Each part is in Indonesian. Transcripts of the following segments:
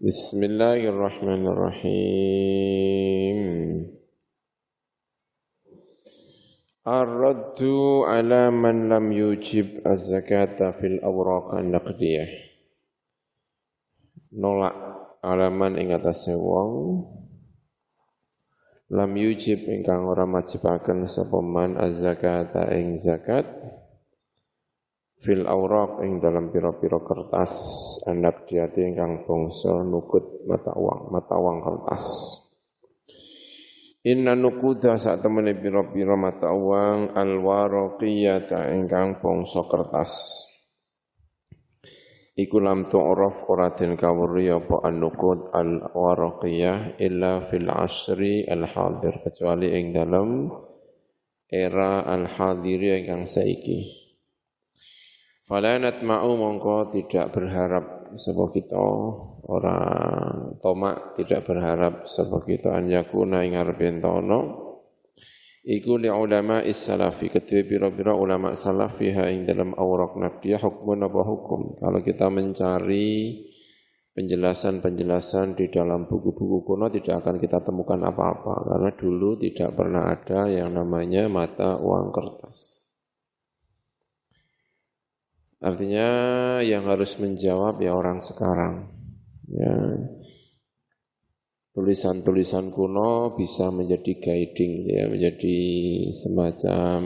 بسم الله الرحمن الرحيم الرد على من لم يجب الزكاة في الأوراق النقدية nolak alaman ing atase wong lam yujib ingkang ora majibaken sapa man az-zakata ing zakat fil auraq ing dalam pira-pira kertas anak diati ingkang bangsa nukut mata uang mata uang kertas Inna nukuda sak temene pira-pira mata uang al waraqiyata ingkang bangsa kertas Iku lam tu'raf ora den kawuri apa an-nuqud al-waraqiyah illa fil asri al-hadir kecuali ing dalam era al-hadiri ingkang saiki. Fala natma'u mongko tidak berharap sebab kita. Orang tomak tidak berharap sebab kita. An yakuna ing iku li ulama is-salafi. Kedua biro-biro ulama salaf fiha ing dalam awrak naqdiyah hukmun apa hukum? Kalau kita mencari penjelasan-penjelasan di dalam buku-buku kuno tidak akan kita temukan apa-apa. Karena dulu tidak pernah ada yang namanya mata uang kertas Artinya yang harus menjawab ya orang sekarang. Ya. Tulisan-tulisan kuno bisa menjadi guiding, ya, menjadi semacam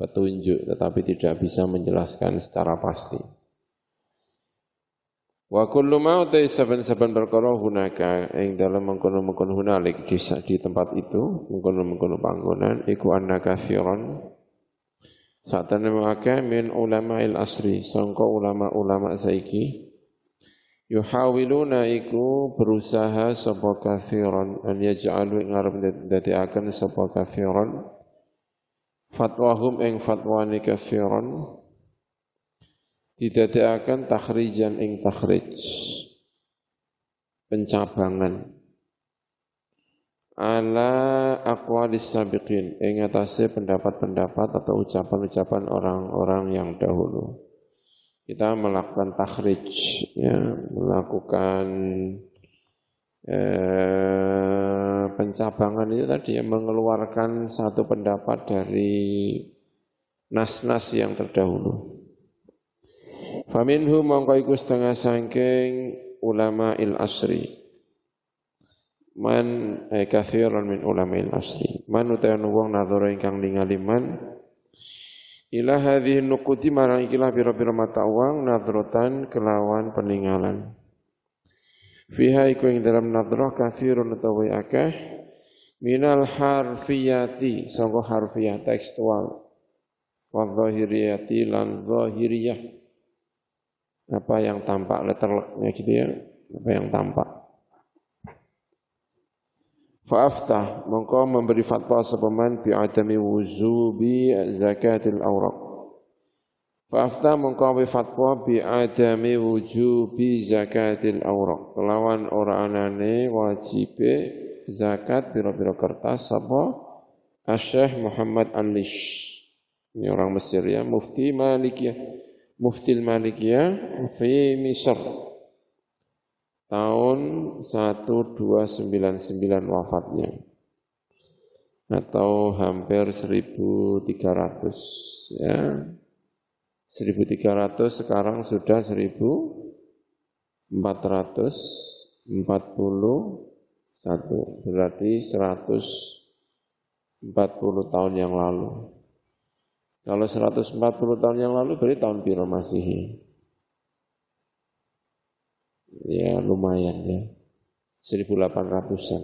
petunjuk, tetapi tidak bisa menjelaskan secara pasti. Wa kullu ma utai perkara hunaka ing dalam mengkono-mengkono hunalik di, tempat itu mengkono-mengkono panggonan iku annaka firon Satane akeh min ulama il asri, sangka ulama-ulama saiki yuhawiluna iku berusaha sapa kathiran an yaj'alu ngarep dadekaken sapa kathiran fatwahum ing fatwane kathiran didadekaken takhrijan ing takhrij. Pencabangan ala aqwalis sabiqin ing atase pendapat-pendapat atau ucapan-ucapan orang-orang yang dahulu. Kita melakukan takhrij ya, melakukan eh, pencabangan itu tadi yang mengeluarkan satu pendapat dari nas-nas yang terdahulu. Faminhu mongko iku setengah sangking ulama il asri man eh, kathiran min ulama'il asli. Man utayan wong nadhara ingkang ningali man. Ila hadhihi nuquti marang ikilah pira-pira mata uang nadhratan kelawan peninggalan. Fiha iku ing dalam nadhrah kathirun utawa akeh minal harfiyati sangka harfiyah tekstual. Wa zahiriyati lan zahiriyah. Apa yang tampak letternya gitu ya apa yang tampak Fa'aftah, mongko memberi fatwa sepaman bi adami wuzubi zakatil awraq. Fa'aftah mongko memberi fatwa bi adami wujubi zakatil awraq. Kelawan ora anane wajibe zakat biro-biro kertas sapa Asyikh Muhammad Alish. Ini orang Mesir ya, mufti Malikiyah. Mufti Malikiyah fi Misr tahun 1299 wafatnya. Atau hampir 1300 ya. 1300 sekarang sudah 1441 berarti 140 tahun yang lalu. Kalau 140 tahun yang lalu berarti tahun Piro Masihi ya lumayan ya 1800-an.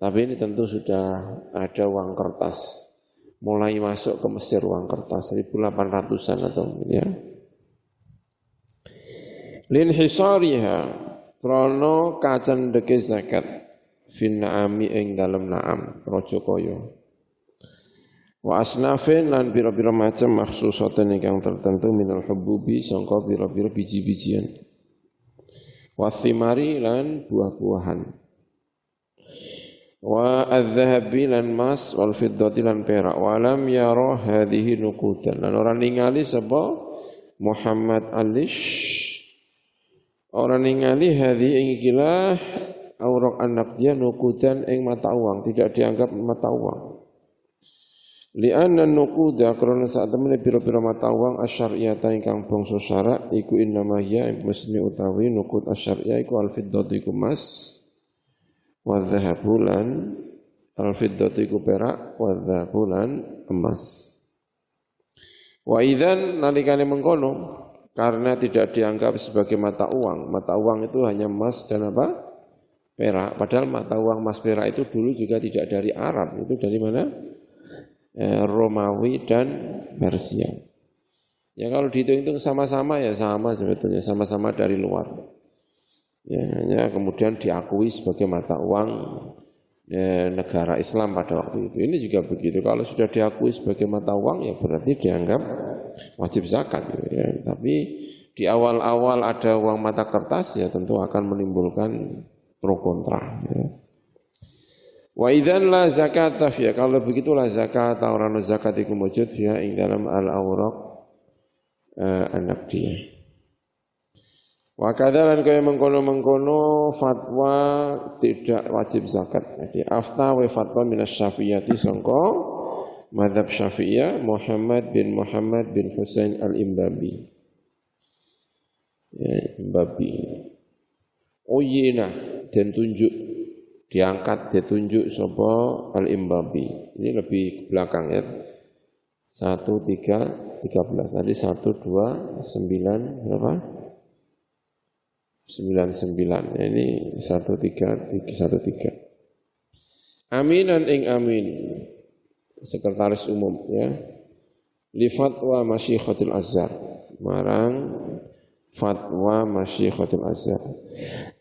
Tapi ini tentu sudah ada uang kertas. Mulai masuk ke Mesir uang kertas 1800-an atau ya. Lin hisariha krono kacan deke zakat fin naami ing dalam naam rojo koyo. Wa asnafin lan biro-biro macam maksusaten yang tertentu minal hububi sangka biro-biro biji-bijian wathimari lan buah-buahan. Wa adz-dzahabi lan mas wal fiddati lan perak. Wa lam yara hadhihi nuqutan lan ora ningali sapa? Muhammad Alish. Orang ningali hadhi ing ikilah aurok anak dia nukudan ing mata uang, tidak dianggap mata uang. Li'anna nukuda krana saat temene pira-pira mata uang asyariyata ingkang bangsa syarak iku innama hiya musni utawi nukud asyariyah iku al-fiddatu iku mas wa dhahabulan al-fiddatu iku perak wa emas. Wa idzan nalikane mengkono karena tidak dianggap sebagai mata uang. Mata uang itu hanya emas dan apa? Perak. Padahal mata uang emas perak itu dulu juga tidak dari Arab. Itu dari mana? Eh, Romawi dan Persia. Ya kalau dihitung-hitung sama-sama ya sama sebetulnya, sama-sama dari luar. Ya, hanya kemudian diakui sebagai mata uang ya, negara Islam pada waktu itu. Ini juga begitu. Kalau sudah diakui sebagai mata uang ya berarti dianggap wajib zakat gitu ya. Tapi di awal-awal ada uang mata kertas ya tentu akan menimbulkan pro kontra ya. Wa idzan la zakat ya kalau begitulah zakat orang zakat itu wujud ya ing dalam al-awraq uh, anak dia. Wa kadzalan kaya mengkono-mengkono fatwa tidak wajib zakat. Jadi afta wa fatwa minas syafi'iyati sangka madhab syafi'iyah Muhammad bin Muhammad bin Husain al-Imbabi. Ya, Imbabi. Uyina dan tunjuk diangkat ditunjuk sapa al-Imbabi. Ini lebih ke belakang ya. 1 3 13 tadi 1 2 9 berapa? 99. Ya, ini 1 3 3 1 3. Aminan ing amin sekretaris umum ya li fatwa masyikhatul azhar marang fatwa masyikhatul azhar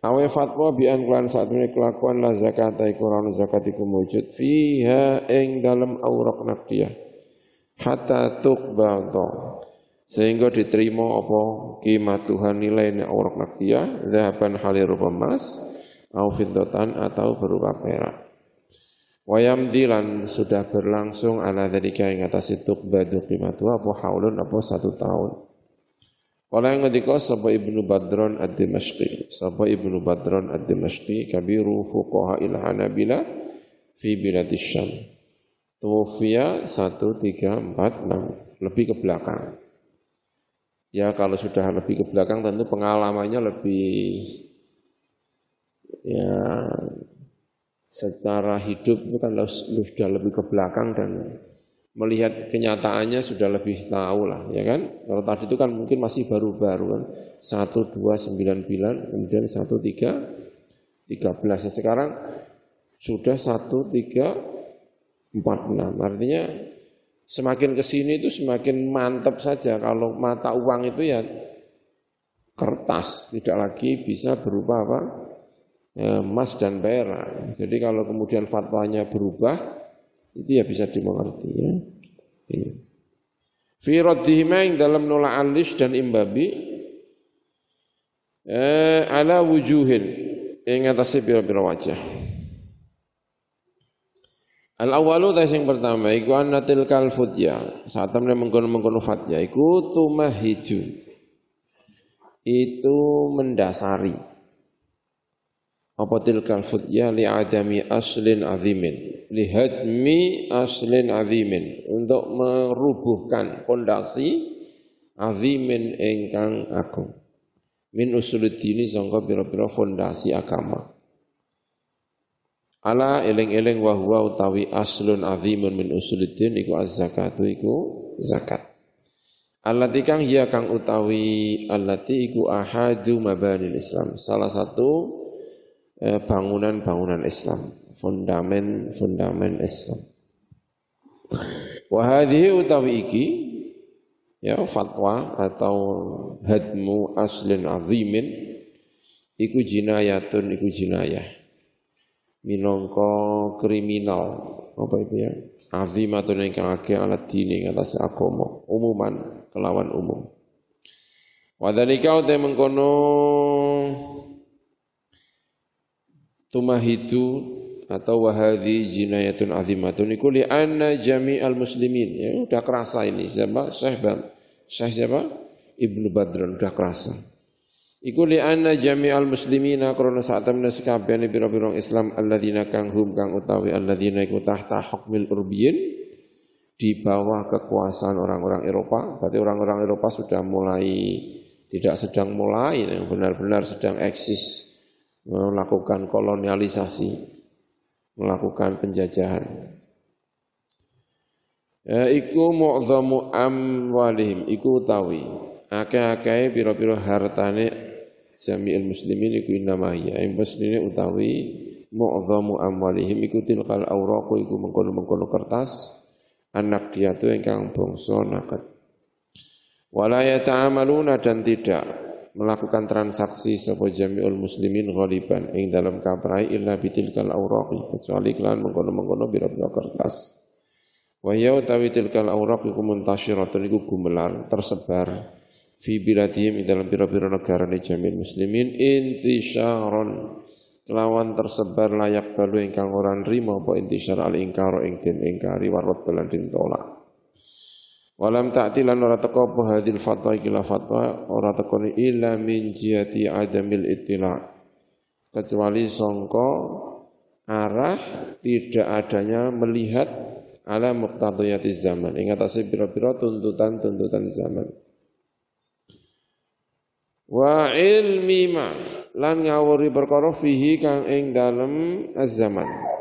awe fatwa bi an kelan saat ini kelakuan la zakat iku ora zakat iku wujud fiha ing dalam aurak naqdiyah hatta tuqbadha sehingga diterima apa? Kimatuhan nilai aurak naqdiyah zahaban halir emas au fiddatan atau berupa perak. Wayam dilan sudah berlangsung ala dzalika ing atas itu badu qimatu apa haulun apa satu tahun. Kala yang ngendika sapa Ibnu Badron ad-Dimashqi, sapa Ibnu Badron ad-Dimashqi kabiru fuqaha il Hanabila fi bilad Syam. Tuwfiya 1346, lebih ke belakang. Ya kalau sudah lebih ke belakang tentu pengalamannya lebih ya secara hidup itu kan sudah lebih ke belakang dan melihat kenyataannya sudah lebih tahu lah, ya kan? Kalau tadi itu kan mungkin masih baru-baru kan, satu dua sembilan bulan, kemudian satu tiga tiga belas. Nah, sekarang sudah satu tiga empat enam. Artinya semakin ke sini itu semakin mantap saja. Kalau mata uang itu ya kertas, tidak lagi bisa berupa apa? Ya, emas dan perak. Jadi kalau kemudian fatwanya berubah, itu ya bisa dimengerti ya. Ini. Fi raddihima dalam nolak alis dan imbabi eh, ala wujuhin ing atase pira-pira wajah. Al awalu tes yang pertama iku anatil kal futya. Saat temne mengkono-mengkono fatya iku tumahiju. Itu mendasari apa tilkal futya li adami aslin azimin? Li hadmi aslin azimin. Untuk merubuhkan pondasi azimin ingkang agung. Min usuluddini sangka pira-pira fondasi agama. Ala eling-eling wa huwa utawi aslun azimun min usuluddin iku az-zakatu iku zakat. Allati kang hiya kang utawi allati iku ahadu mabanil Islam. Salah satu bangunan-bangunan Islam, fundamen-fundamen Islam. Wa utawi iki ya fatwa atau hadmu aslin azimin iku jinayatun iku jinayah. Minangka kriminal. Apa itu ya? Azimatun ingkang akeh alat dini atas agama. Umuman kelawan umum. Wa dzalika mengkono tumahidu atau wahadi jinayatun azimatun iku li anna jami'al muslimin. Ya udah kerasa ini. Siapa? Syekh Bam Syekh siapa? Ibnu Badran. Udah kerasa. Iku li anna jami'al muslimina krana sak temne sekabehane pira-pira Islam alladzina kang hum kang utawi alladzina iku tahta hukmil urbiyin di bawah kekuasaan orang-orang Eropa. Berarti orang-orang Eropa sudah mulai tidak sedang mulai, yang benar-benar sedang eksis melakukan kolonialisasi, melakukan penjajahan. Ya, iku mu'zamu amwalihim, iku utawi akeh-akeh pira-pira hartane jami'il muslimin iku innama hiya. Ing muslimine utawi mu'dhamu amwalihim iku tilkal awraqu iku mengkono-mengkono kertas anak dia tu ingkang bangsa nakat. Wala yata'amaluna dan tidak melakukan transaksi sapa jami'ul muslimin ghaliban ing dalam kaprai illa bitilkal awraqi kecuali kelan mengkono-mengkono bira-bira kertas. Wa ya utawi tilkal awraq iku iku gumelar tersebar fi biladihim dalam pira-pira negara ni jamil muslimin. Intisyaron kelawan tersebar layak balu ingkang orang rima apa intisyar al ingkar ing den ingkari warot lan den tolak walam ta'tilan ora teko apa hadil fatwa ikila fatwa ora teko illa min jihati adamil ittila. Kecuali songko arah tidak adanya melihat ala muqtadiyati zaman. Ing atase pira-pira tuntutan-tuntutan zaman. Wa ilmi ma lan ngawuri perkara fihi kang ing dalem az-zaman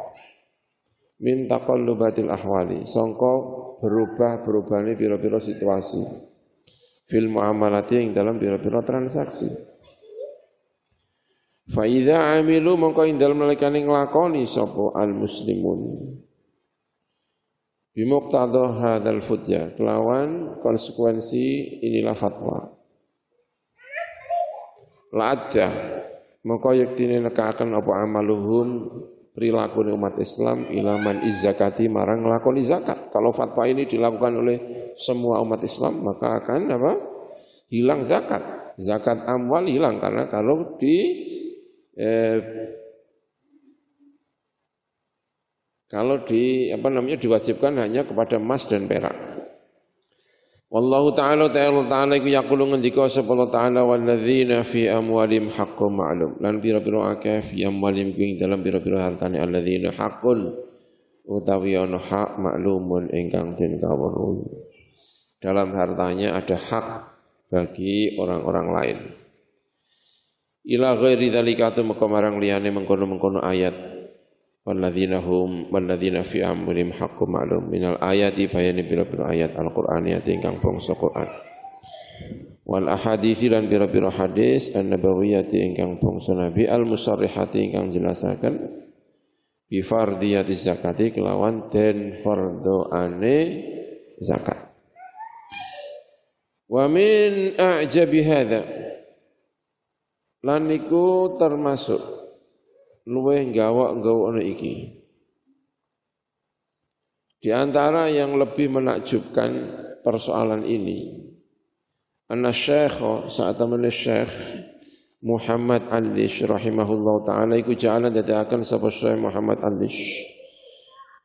min taqallubatil ahwali. Sangka berubah-berubahane pira-pira situasi. Fil muamalati ing dalam pira-pira transaksi. Fa idza amilu mongko ing dalem nalikane nglakoni sapa al muslimun bimuqtada hadzal futya kelawan konsekuensi inilah fatwa. La'adda. Maka yektine nekaken apa amaluhum perilaku umat Islam ilaman izzakati marang nglakoni zakat. Kalau fatwa ini dilakukan oleh semua umat Islam maka akan apa? hilang zakat. Zakat amwal hilang karena kalau di eh, kalau di apa namanya diwajibkan hanya kepada emas dan perak. Wallahu ta'ala ta'ala ta'ala iku yaqulu ngendika sapa Allah ta'ala walladzina fi amwalim haqqun ma'lum. Lan pira-pira akeh fi amwalim kuwi dalam pira-pira hartane alladzina haqqun. Utawi ana hak maklumun ingkang den kawruhi dalam hartanya ada hak bagi orang-orang lain. Ila ghairi dzalika tu marang liyane mengkono-mengkono ayat walladzina hum walladzina fi amrihim haqqum ma'lum minal ayati bayani bira-bira ayat al-Qur'aniyati ingkang bangsa Qur'an wal ahadithi lan hadis an-nabawiyyati ingkang bangsa al-musarrihati ingkang jelasaken bi fardiyati zakati kelawan zakat wa min a'jabi hadza termasuk luweh gawak-gawakne iki. Di antara yang lebih menakjubkan persoalan ini, anna syekh saat teman syekh Muhammad Alish rahimahullah taala iku jalan dadakan sapa Syekh Muhammad Alish.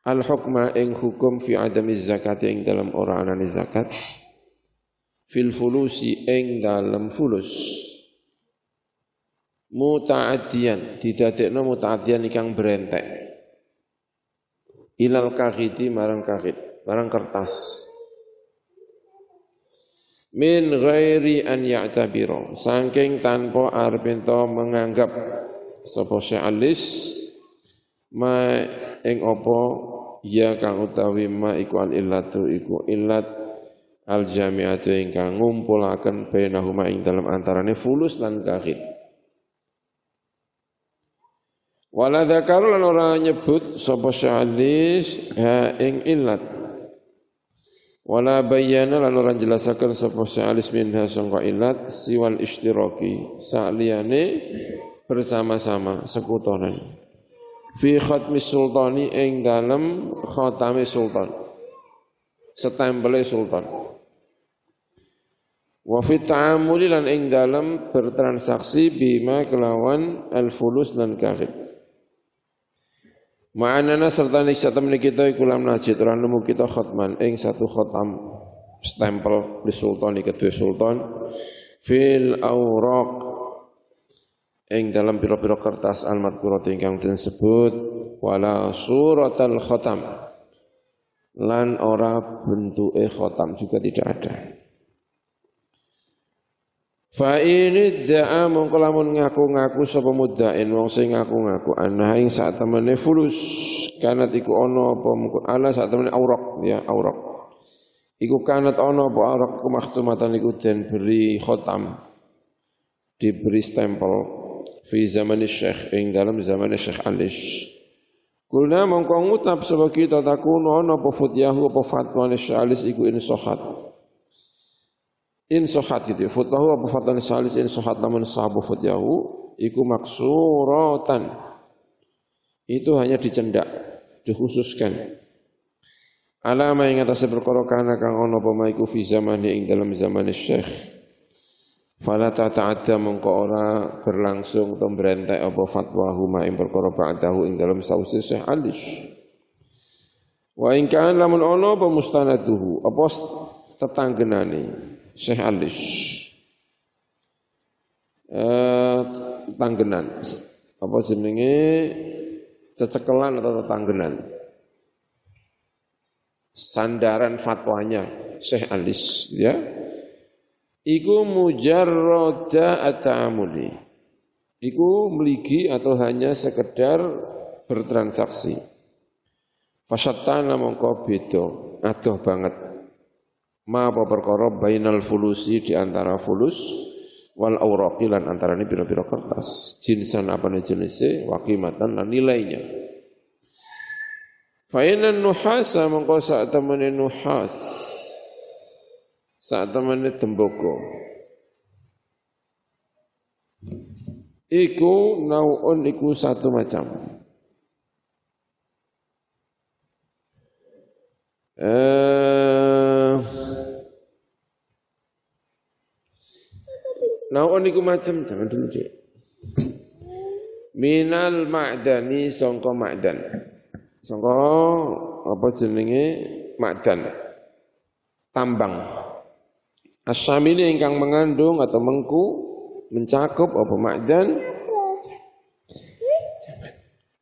Al hukma ing hukum fi adami zakat ing dalam orang anane zakat. Fil fulusi ing dalam fulus muta'addiyan. Didadekno muta'addiyan ikang berentek ilal kahiti marang kahit marang kertas. Min ghairi an ya'tabiro saking tanpa arep menganggap sapa alis ma ing apa ya kang utawi ma iku al illatu iku illat al jami'atu ingkang ngumpulaken bainahuma ing dalam antarane fulus lan kahit Wala dzakaru lan ora nyebut sapa syalis ha ing illat. Wala bayyana lan ora jelasaken sapa syalis minha sangka illat siwal istiraki saliyane bersama-sama sekutonan. Fi khatmi sultani ing dalem khatami sultan. Setempele sultan. Wa fi ta'amuli lan ing dalem bertransaksi bima kelawan al-fulus lan kahib. Ma'anana serta nisya temen kita ikulam najid orang nemu kita khutman. Ing satu khatam stempel di sultan di sultan. Fil awraq. Ing dalam pira-pira kertas al-madhkurah ingkang disebut wala suratal khatam lan ora bentuke khatam juga tidak ada Fa ini da'a mongko lamun ngaku-ngaku sapa muddain wong sing ngaku-ngaku. Ana ing sak temene fulus kanat iku ana apa mungko ana sak temene aurak ya aurak. Iku kanat ana apa aurak kumakhtumatan iku den beri khotam diberi stempel fi zaman Syekh ing dalam zaman Syekh Alish Kulna mongko ngutab sebab kita takuno ana apa futyahu apa fatwa Syekh Alish iku in sohat in sohat gitu ya. Futahu apa fatan salis in sohat lamun sahabu futyahu iku maksuratan. Itu hanya dicendak, dikhususkan. Alama yang atas perkara kana kang ono apa iku fi zamani ing dalam zaman Syekh. Fala ta'adda mongko ora berlangsung atau berentek apa fatwa huma ing perkara ba'dahu ing dalam sausi Syekh Alish. Wa in kan lamun ono apa mustanaduhu apa Syekh Alis. Eh, tanggenan. Apa jenenge cecekelan atau tanggenan. Sandaran fatwanya Syekh Alis ya. Iku mujarroda atamuli. Iku meligi atau hanya sekedar bertransaksi. Fasyatana mongko beda, adoh banget ma apa perkara bainal fulusi di antara fulus wal awraqi lan antara ini pira-pira kertas. Jinsan apa nih jenisnya? Wakimatan lan nilainya. Fa inna nuhasa mengko saat temene nuhas saat temene temboko iku nauun iku satu macam. Eh Naon niku macam jangan dulu Cik. Minal ma'dani sangka ma'dan. Sangka apa jenenge ma'dan. Tambang. Asyamili ingkang mengandung atau mengku mencakup apa ma'dan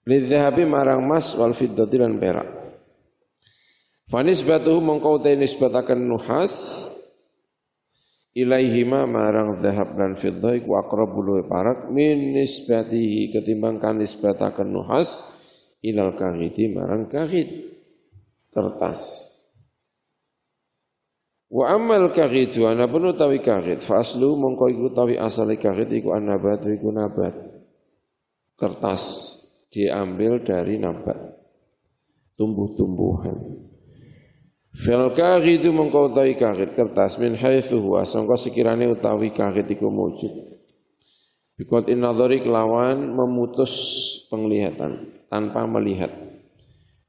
Lidhahabi marang mas wal fiddati lan perak. Fanis batuhu mengkau nisbatakan nuhas ilaihima marang zahab dan fiddah iku luwe parak min nisbatihi ketimbang kan nisbataken nuhas ilal kahiti marang kahit kertas. Wa amal kahitu ana pun utawi kahit fa aslu mongko iku utawi asale kahit iku anabat iku nabat. Kertas diambil dari nabat. Tumbuh-tumbuhan Fil itu mengkau utawi kahit kertas min haitsu huwa sangka sekirane utawi kahit iku wujud. Bikot inadhari kelawan memutus penglihatan tanpa melihat.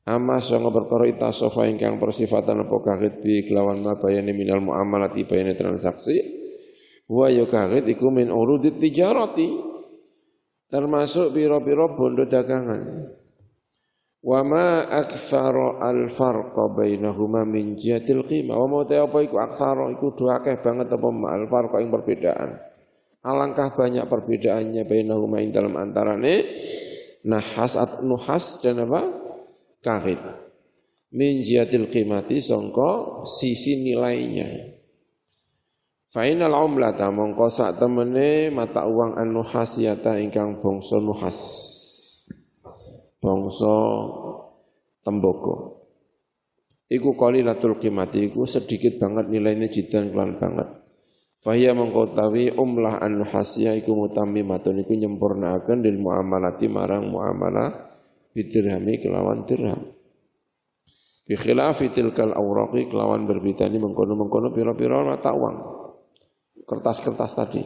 Ama sangka perkara itasofa ingkang persifatan apa kahit bi kelawan ma bayani minal muamalati bayani transaksi. Wa ya kahit iku min urudit tijarati termasuk biro-biro bondo dagangan. Wa ma aktsara al farqa bainahuma min jihatil qimah. Wa mau apa iku aktsara iku do akeh banget apa al farqa ing perbedaan. Alangkah banyak perbedaannya bainahuma ing dalam antarane nahas at nuhas dan apa? Karit. Min jihatil qimati sangka sisi nilainya. Fainal umlata mongko sak temene mata uang an nuhasiyata ingkang bangsa nuhas bangsa Temboko. Iku qalilatul qimati iku sedikit banget nilainya jidan kelan banget. Fahya mengkotawi umlah an hasya iku mutammimatun iku nyempurnaaken lil muamalati marang muamalah bidirhami kelawan dirham. Bi khilafi tilkal awraqi kelawan berbedani mengkono-mengkono pira-pira mata uang. Kertas-kertas tadi.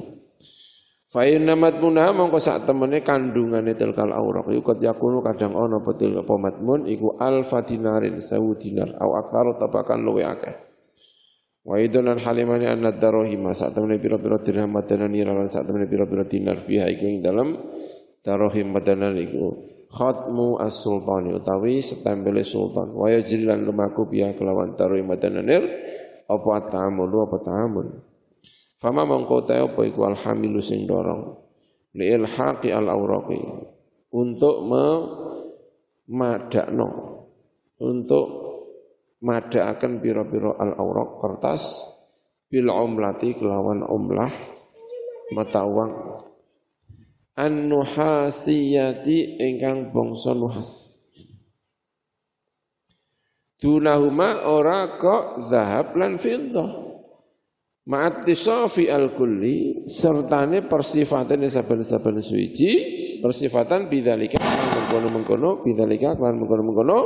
Fa inna matmunha mongko sak temene kandungane tilkal auraq iku yakunu kadang ana betul apa matmun iku alfa dinarin sawu dinar. Au aktsaru tabakan luwe akeh. Wa idonan halimani anna darahima sak temene pira-pira dirham madanan lan sak temene pira-pira dinar fiha iku ing dalem darahim madanan iku. Khatmu as-sultani utawi setempele sultan. Wa yajrilan lumaku biya kelawan darahim madanan apa ta'amul apa ta'amul Fama mongko ta apa iku alhamilu sing dorong. liilhaqi al-awraqi untuk memadakno. Untuk madaaken pira-pira al-awraq kertas. Bil umlati kelawan umlah mata uang. An-nuhasiyati ingkang bangsa nuhas. Dunahuma ora kok zahab lan fiddah Ma'attisafi al-kulli sertane persifatan saben-saben suci persifatan bidzalika mengkono-mengkono bidzalika kan mengkono-mengkono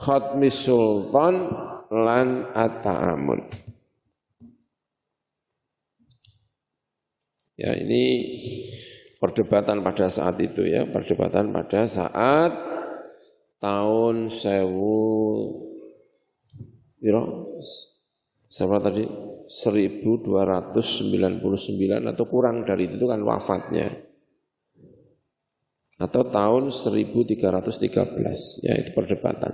khatmis sultan lan at-ta'amul. Ya ini perdebatan pada saat itu ya, perdebatan pada saat tahun sewu Biro, siapa tadi? 1299 atau kurang dari itu kan wafatnya. Atau tahun 1313, ya itu perdebatan.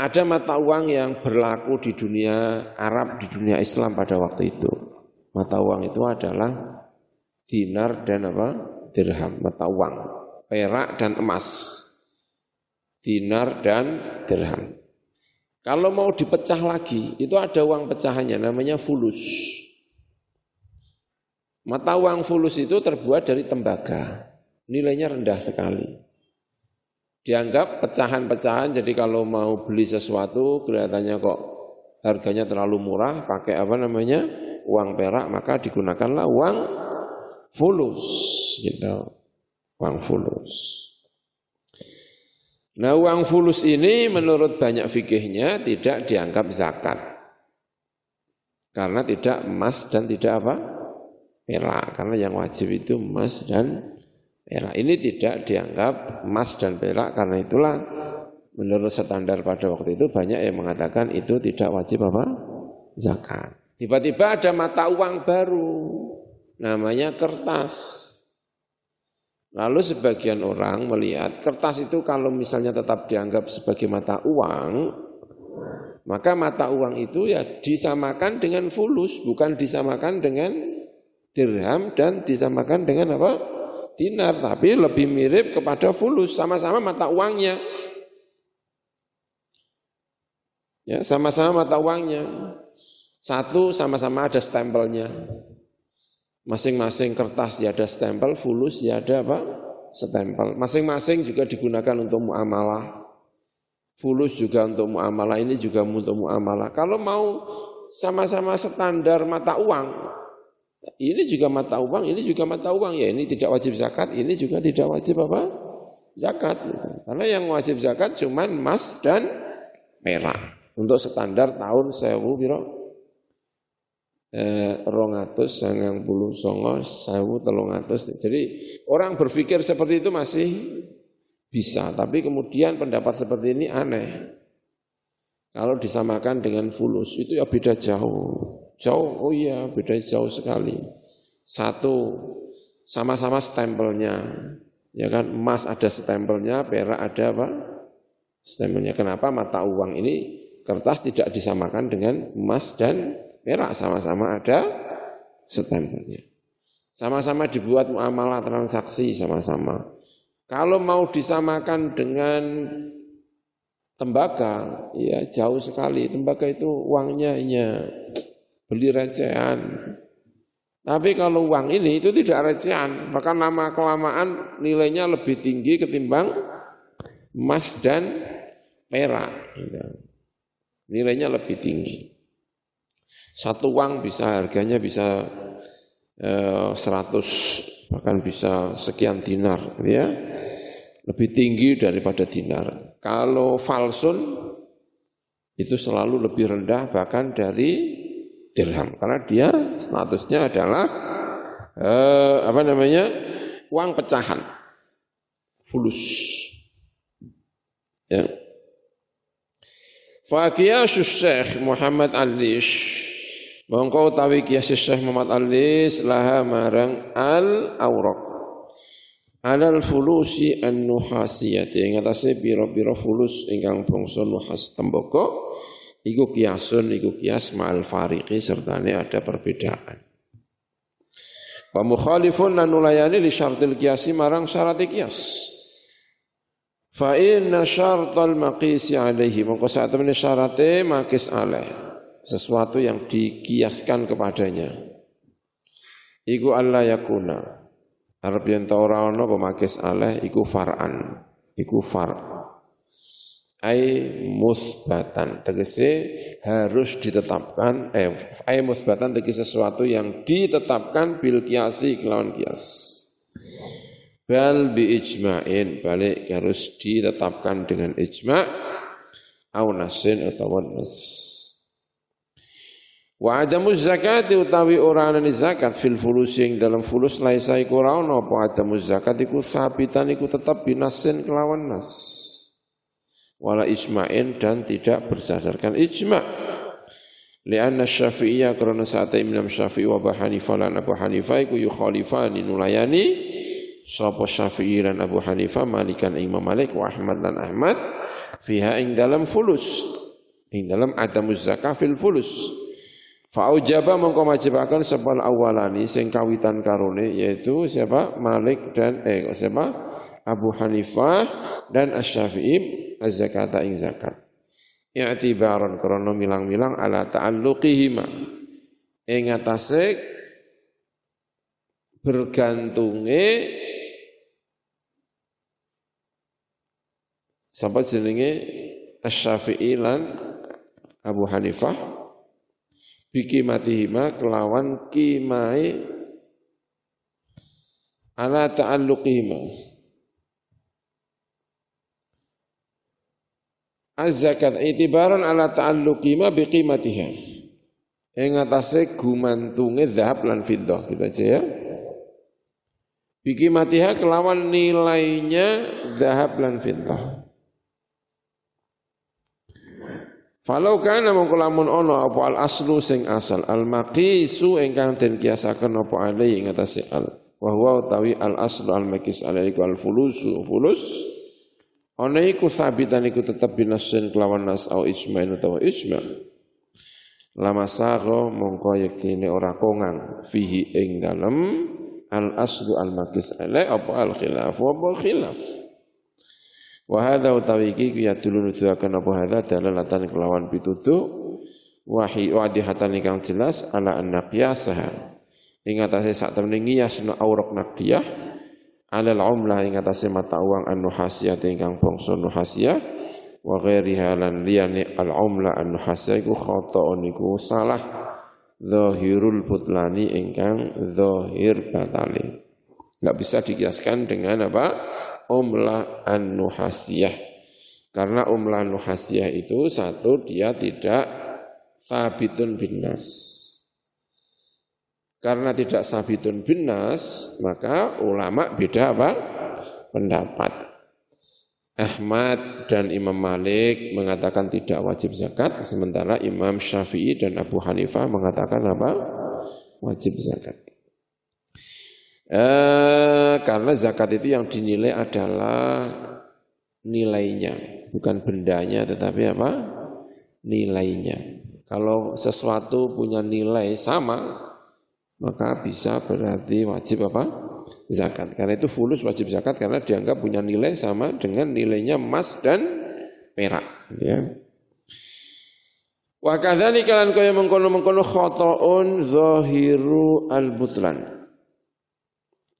Ada mata uang yang berlaku di dunia Arab, di dunia Islam pada waktu itu. Mata uang itu adalah dinar dan apa? dirham, mata uang, perak dan emas. Dinar dan dirham. Kalau mau dipecah lagi, itu ada uang pecahannya namanya fulus. Mata uang fulus itu terbuat dari tembaga. Nilainya rendah sekali. Dianggap pecahan-pecahan, jadi kalau mau beli sesuatu kelihatannya kok harganya terlalu murah, pakai apa namanya? uang perak, maka digunakanlah uang fulus gitu. Uang fulus. Nah uang fulus ini menurut banyak fikihnya tidak dianggap zakat. Karena tidak emas dan tidak apa? Perak. Karena yang wajib itu emas dan perak. Ini tidak dianggap emas dan perak karena itulah menurut standar pada waktu itu banyak yang mengatakan itu tidak wajib apa? Zakat. Tiba-tiba ada mata uang baru namanya kertas. Lalu sebagian orang melihat kertas itu kalau misalnya tetap dianggap sebagai mata uang, maka mata uang itu ya disamakan dengan fulus, bukan disamakan dengan dirham dan disamakan dengan apa? dinar, tapi lebih mirip kepada fulus, sama-sama mata uangnya. Ya, sama-sama mata uangnya. Satu sama-sama ada stempelnya. Masing-masing kertas ya ada stempel, fulus ya ada apa? Stempel. Masing-masing juga digunakan untuk muamalah. Fulus juga untuk muamalah, ini juga untuk muamalah. Kalau mau sama-sama standar mata uang, ini juga mata uang, ini juga mata uang. Ya ini tidak wajib zakat, ini juga tidak wajib apa? Zakat. Gitu. Karena yang wajib zakat cuma emas dan perak. Untuk standar tahun sewu biro eh, rongatus sangang puluh songo sawu telongatus. Jadi orang berpikir seperti itu masih bisa, tapi kemudian pendapat seperti ini aneh. Kalau disamakan dengan fulus itu ya beda jauh. Jauh, oh iya beda jauh sekali. Satu sama-sama stempelnya. Ya kan emas ada stempelnya, perak ada apa? Stempelnya. Kenapa mata uang ini kertas tidak disamakan dengan emas dan perak sama-sama ada stempelnya. Sama-sama dibuat muamalah transaksi sama-sama. Kalau mau disamakan dengan tembaga, ya jauh sekali. Tembaga itu uangnya ya beli recehan. Tapi kalau uang ini itu tidak recehan, bahkan lama kelamaan nilainya lebih tinggi ketimbang emas dan perak. Gitu. Nilainya lebih tinggi. Satu uang bisa harganya bisa eh, 100 bahkan bisa sekian dinar gitu ya. Lebih tinggi daripada dinar. Kalau falsun itu selalu lebih rendah bahkan dari dirham karena dia statusnya adalah eh, apa namanya? uang pecahan. Fulus. Ya. Faqiyasus Syekh Muhammad Alish Mongko utawi kias Syekh Muhammad Alis laha marang al auraq. Alal fulusi an nuhasiyati ing atase pira-pira fulus ingkang bangsa nuhas tembaga iku kiasun iku kias ma'al fariqi sertane ada perbedaan. Wa mukhalifun lan nulayani li syartil kiasi marang syarat kias. Fa inna syartal maqisi alaihi mongko saat temene syarate makis alaih sesuatu yang dikiaskan kepadanya. Iku Allah yakuna. Arab yen ta ora ana pemakis alaih iku far'an. Iku far' ai musbatan tegese harus ditetapkan eh ai musbatan tegese sesuatu yang ditetapkan bil kiasi kelawan kias bal bi ijma'in balik harus ditetapkan dengan ijma' au nasin utawa nas. Wa adamu zakat utawi ora ana zakat fil fulus yang dalam fulus laisa iku ora ana apa adamu zakat iku sabitan iku tetap binasin kelawan nas. Wala isma'in dan tidak berdasarkan ijma' lianna syafi'iyya karena saat Imam Syafi'i wa Abu Hanifah lan Abu Hanifah iku yukhalifani nulayani sapa Syafi'i lan Abu Hanifah Malikan Imam Malik wa Ahmad Ahmad fiha ing dalam fulus ing dalam adamuz zakah fil fulus Fa'ujaba mongko majibakan sebal awalani sing kawitan karone yaitu siapa Malik dan eh siapa Abu Hanifah dan Asy-Syafi'i az-zakata ing zakat. I'tibaran krana milang-milang ala ta'alluqihima. Ing atase bergantunge Sampai jenenge Asy-Syafi'i lan Abu Hanifah biki matihima kelawan kimai ala ta'alluqihima az-zakat itibaran ala ta'alluqi ma biqimatiha. Ing atase gumantunge zahab lan fiddah gitu aja ya. Biqimatiha kelawan nilainya zahab lan fiddah. Falau kana mongko lamun ana apa al aslu sing asal al maqisu ingkang den kiasaken apa alai ing atase al wa huwa utawi al aslu al maqis alaihi al fulusu fulus Ana iku sabitan iku tetep binasin kelawan nas au ismain utawa isma. Lama sago mongko yektine ora kongang fihi ing dalem al aslu al makis ale apa al khilaf? Wa khilaf. Wa hadza utawi iki ya dulu nuduhaken apa hadza dalalatan kelawan pitutu. Wahi wadihatan ingkang jelas ala anna qiyasaha. Ing atase sak temene ngiyasna aurok nakdiyah alal umlah ing atase mata uang an nuhasiyah ingkang bangsa nuhasiyah. Wa ghairiha lan liyane al umlah an nuhasiyah iku khata'un iku salah zahirul butlani ingkang zahir batali enggak bisa dikiaskan dengan apa umlah an nuhasiyah karena umlah nuhasiyah itu satu dia tidak sabitun binas karena tidak sabitun binas, maka ulama beda apa? Pendapat. Ahmad dan Imam Malik mengatakan tidak wajib zakat, sementara Imam Syafi'i dan Abu Hanifah mengatakan apa? Wajib zakat. Eh, karena zakat itu yang dinilai adalah nilainya, bukan bendanya, tetapi apa? Nilainya. Kalau sesuatu punya nilai sama, maka bisa berarti wajib apa? Zakat. Karena itu fulus wajib zakat karena dianggap punya nilai sama dengan nilainya emas dan perak. Ya. Wa kadzalika lan kaya mengkono-mengkono khata'un zahiru al-butlan.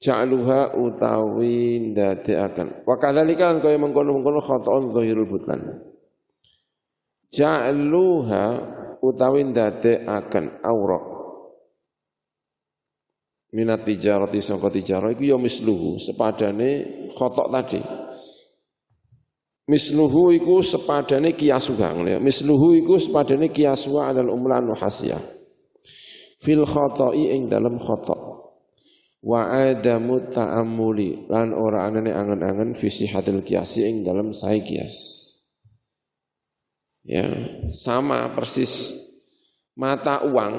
Ja'luha utawi ndadekaken. Wa kadzalika lan kaya mengkono-mengkono khata'un zahirul butlan. Ja'luha utawi ndadekaken aurat minat tijarati sangka tijarah iku ya misluhu sepadane khotok tadi. Misluhu iku sepadane kiasuha ya. Misluhu iku sepadane kiasuha adalah umlan nuhasiyah fil khoto'i ing dalam khotok. Wa adamu ta'amuli lan ora anane angen-angen fi sihatil kiasi ing dalam sae kias. Ya sama persis mata uang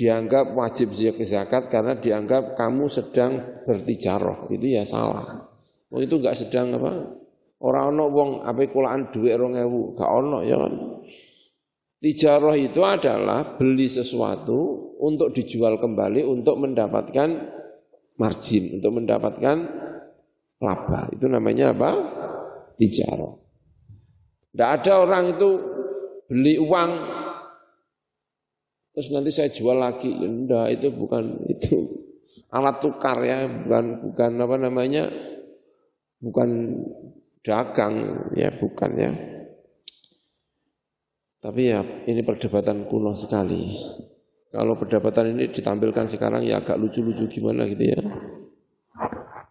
dianggap wajib zakat karena dianggap kamu sedang bertijaroh itu ya salah oh, itu enggak sedang apa orang ono wong apa kulaan duit rong ewu gak ono ya kan tijaroh itu adalah beli sesuatu untuk dijual kembali untuk mendapatkan margin, untuk mendapatkan laba. Itu namanya apa? Tijaro. Tidak ada orang itu beli uang terus nanti saya jual lagi. Ya enggak, itu bukan itu alat tukar ya, bukan bukan apa namanya? bukan dagang ya, bukan ya. Tapi ya ini perdebatan kuno sekali. Kalau perdebatan ini ditampilkan sekarang ya agak lucu-lucu gimana gitu ya.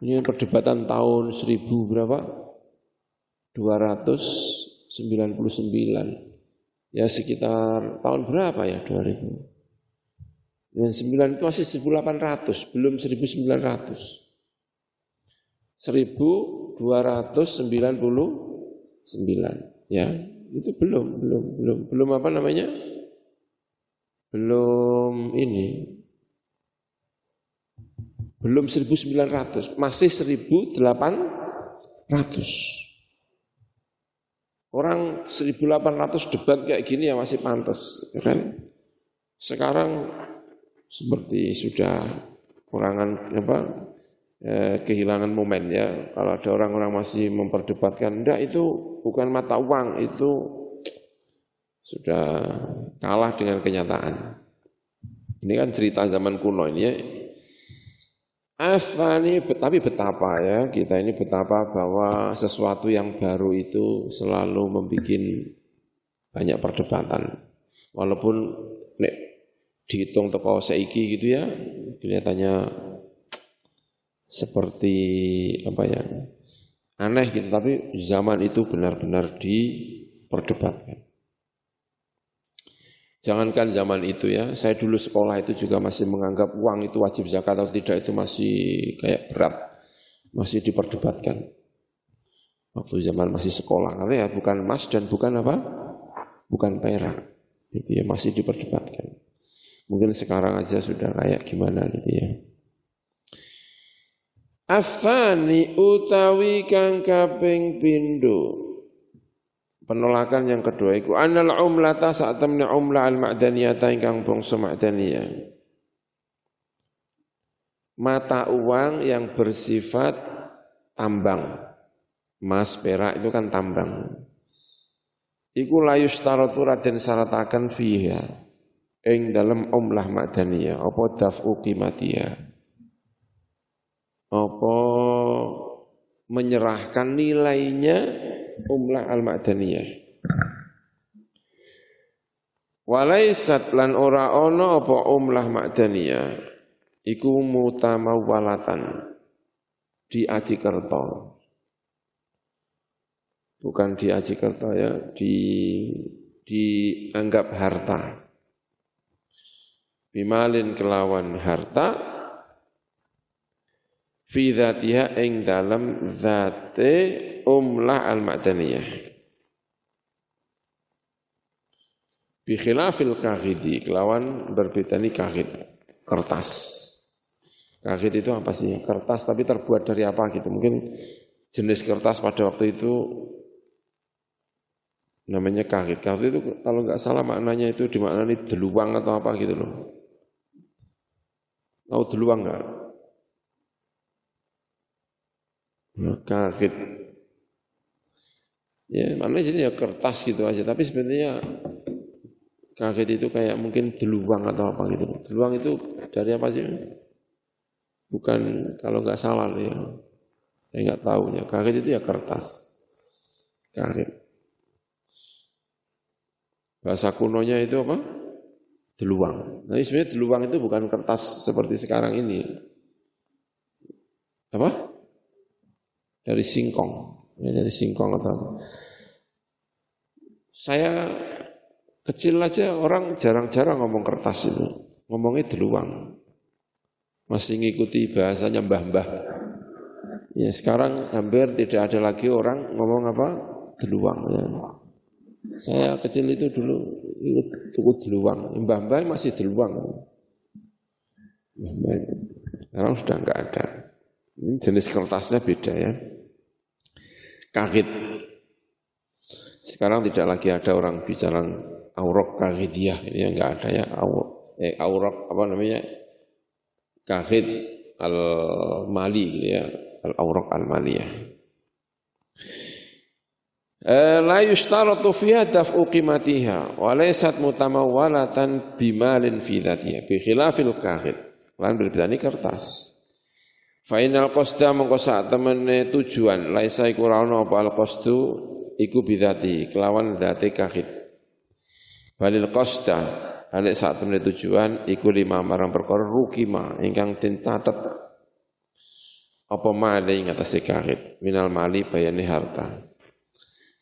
Ini perdebatan tahun 1000 berapa? 299. Ya sekitar tahun berapa ya 2000? Dan 9 itu masih 1800, belum 1900. 1299 ya itu belum belum belum belum apa namanya belum ini belum 1900 masih 1800 orang 1800 debat kayak gini ya masih pantas ya kan sekarang seperti sudah kurangan apa eh, kehilangan momen ya. Kalau ada orang-orang masih memperdebatkan, enggak itu bukan mata uang, itu sudah kalah dengan kenyataan. Ini kan cerita zaman kuno ini ya. Afani, tapi betapa ya, kita ini betapa bahwa sesuatu yang baru itu selalu membuat banyak perdebatan. Walaupun nek dihitung teko seiki gitu ya, kelihatannya seperti apa ya aneh gitu tapi zaman itu benar-benar diperdebatkan. Jangankan zaman itu ya, saya dulu sekolah itu juga masih menganggap uang itu wajib zakat atau tidak itu masih kayak berat, masih diperdebatkan. Waktu zaman masih sekolah, karena ya bukan emas dan bukan apa, bukan perak, itu ya masih diperdebatkan. Mungkin sekarang aja sudah kayak gimana gitu ya. Afani utawi kang kaping pindho. Penolakan yang kedua iku anal umlata saat temne umlah al ma'daniyata ingkang bangsa ma'daniyah. Mata uang yang bersifat tambang. Mas perak itu kan tambang. Iku layus taratu raden syaratakan fiha. Ing dalam umlah ma'daniyah. Apa daf'u qimatiyah apa menyerahkan nilainya umlah al-ma'daniyah. Walaisat lan ora ono apa umlah ma'daniyah iku mutamawwalatan di Ajikerto. Bukan di Ajikerto ya, di dianggap harta. Bimalin kelawan harta fi dzatiha ing dalam zate umlah al-ma'daniyah bi khilafil kahidi kelawan berbeda kahid kertas. Kahid itu apa sih? Kertas tapi terbuat dari apa gitu? Mungkin jenis kertas pada waktu itu namanya kahid kahid itu kalau nggak salah maknanya itu dimaknani deluang atau apa gitu loh. Tahu deluang nggak? Kaget. Ya, mana sini ya kertas gitu aja, tapi sebenarnya kaget itu kayak mungkin deluang atau apa gitu. Deluang itu dari apa sih? Bukan kalau nggak salah ya. Saya nggak tahu ya. Kaget itu ya kertas. Kaget. Bahasa kunonya itu apa? Deluang. Nah, sebenarnya deluang itu bukan kertas seperti sekarang ini. Apa? dari singkong, ya, dari singkong atau apa. Saya kecil aja orang jarang-jarang ngomong kertas itu, ngomongnya deluang. Masih ngikuti bahasanya mbah-mbah. Ya sekarang hampir tidak ada lagi orang ngomong apa deluang. Ya. Saya kecil itu dulu ikut suku deluang, mbah-mbah masih deluang. Mbah Sekarang sudah enggak ada. Ini jenis kertasnya beda ya kahit. Sekarang tidak lagi ada orang bicara aurok kahidiyah, ini enggak ada ya, eh aurak apa namanya kahid al-mali gitu ya, al-aurak al-maliyah. Eh, la yushtaratu fiha daf'u qimatiha wa laysat mutamawwalatan bimalin fi dhatiha bi khilafil kahid. Lan berbeda kertas. Final qasda mengko sak temene tujuan laisa iku ora ana apa al qasdu iku bidati kelawan dzate kahid. Balil qasda alik sak temene tujuan iku lima marang perkara rukima ingkang den catet apa male ing atase kahid minal mali bayane harta.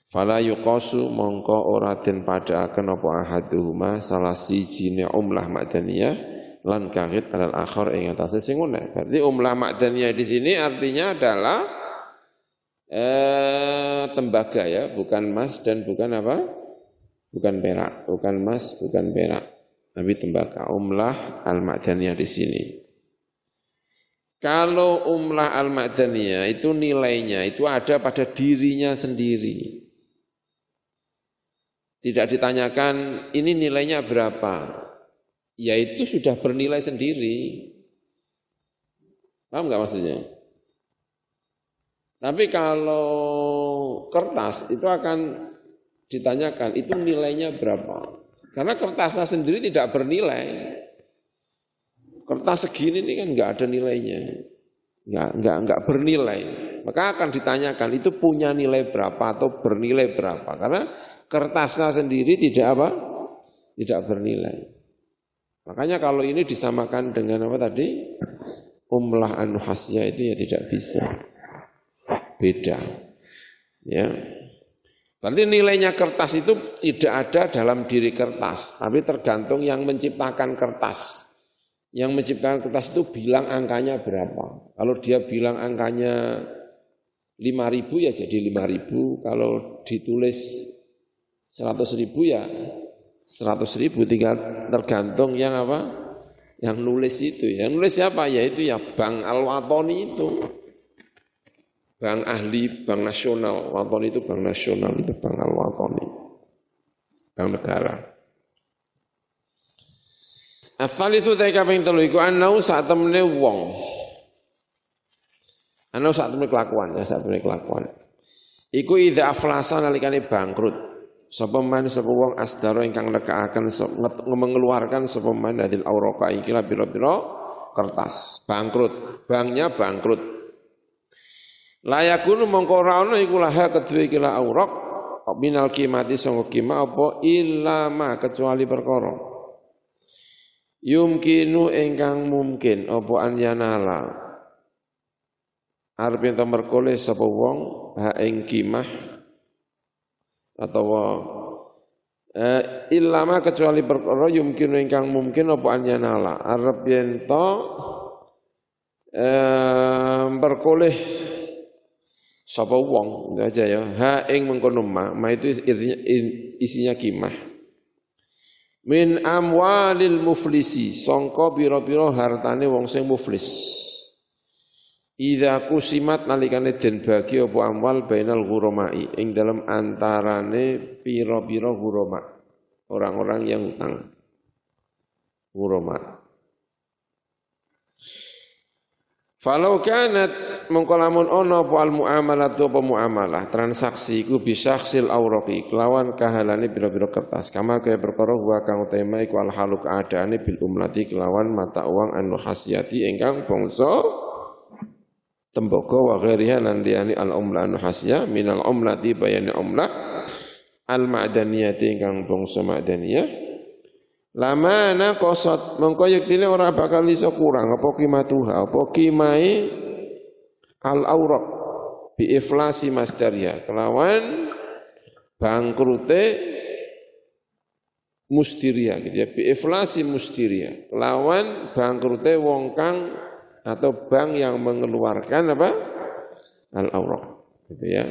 Fala yuqasu mongko ora den padhaaken apa ahaduhuma salah sijine umlah madaniyah lan kahit alal akhir ing atase sing ngene. Berarti umlah makdaniyah di sini artinya adalah eh, tembaga ya, bukan emas dan bukan apa? Bukan perak, bukan emas, bukan perak, tapi tembaga. Umlah al-makdaniyah di sini. Kalau umlah al-makdaniyah itu nilainya itu ada pada dirinya sendiri. Tidak ditanyakan ini nilainya berapa, ya itu sudah bernilai sendiri. Paham nggak maksudnya? Tapi kalau kertas itu akan ditanyakan itu nilainya berapa. Karena kertasnya sendiri tidak bernilai. Kertas segini ini kan nggak ada nilainya. Nggak, nggak, nggak bernilai. Maka akan ditanyakan itu punya nilai berapa atau bernilai berapa. Karena kertasnya sendiri tidak apa? Tidak bernilai. Makanya kalau ini disamakan dengan apa tadi? Umlah anu hasya itu ya tidak bisa. Beda. Ya. Berarti nilainya kertas itu tidak ada dalam diri kertas, tapi tergantung yang menciptakan kertas. Yang menciptakan kertas itu bilang angkanya berapa. Kalau dia bilang angkanya 5000 ya jadi 5000, kalau ditulis 100 ribu ya seratus ribu tinggal tergantung yang apa? Yang nulis itu. Yang nulis siapa? Yaitu ya Bang Al-Watoni itu. Bang ahli Bank Nasional. Watoni itu Bank Nasional itu Bang Al-Watoni. Bank Negara. Asal itu tadi kaping telu iku anau saat temene wong. Anau saat temene kelakuan ya saat temene kelakuan. Iku ida aflasa nalikane bangkrut. Sapa man sapa wong asdaro ingkang nekaaken mengeluarkan sapa man hadil auraka ikilah pira-pira kertas. Bangkrut. Banknya bangkrut. Layakunu mongko ora ana iku laha kedue ikilah aurak minal kimati sanga kima apa? Ilama kecuali perkara. Yumkinu ingkang mungkin apa anyanala arep ento merkole sapa wong ha ing atau eh, ilama kecuali perkara yumkin ingkang mungkin apa anyanala arep yen to eh, berkoleh sapa wong aja ya. Ha ing mengkono ma itu isinya, isinya kimah. Min amwalil muflisi sangka pira-pira hartane wong sing muflis Idza kusimat nalikane den bagi apa amwal bainal ghurama'i. Ing dalam antarane pira-pira ghurama. Orang-orang yang utang. Ghurama. Falau kanat mengkolamun ono apa al muamalah tu apa muamalah. Transaksi ku bisaksil auraki kelawan kahalane biro-biro kertas. Kama kaya perkara huwa kang utama iku al haluk adaane bil umlati. Kelawan mata uang anu khasiati ingkang bangsa tembaga wa ghairiha lan liyani al umlah anu hasya minal umlati bayani umlah al ma'daniyati ingkang bangsa ma'daniyah. Lama kosot mengko yektine ora bakal iso kurang apa kimatuha apa kimai al auraq bi iflasi masdaria kelawan bangkrute mustiria gitu ya bi iflasi mustiria kelawan bangkrute wong kang atau bank yang mengeluarkan apa? Al aurak gitu ya.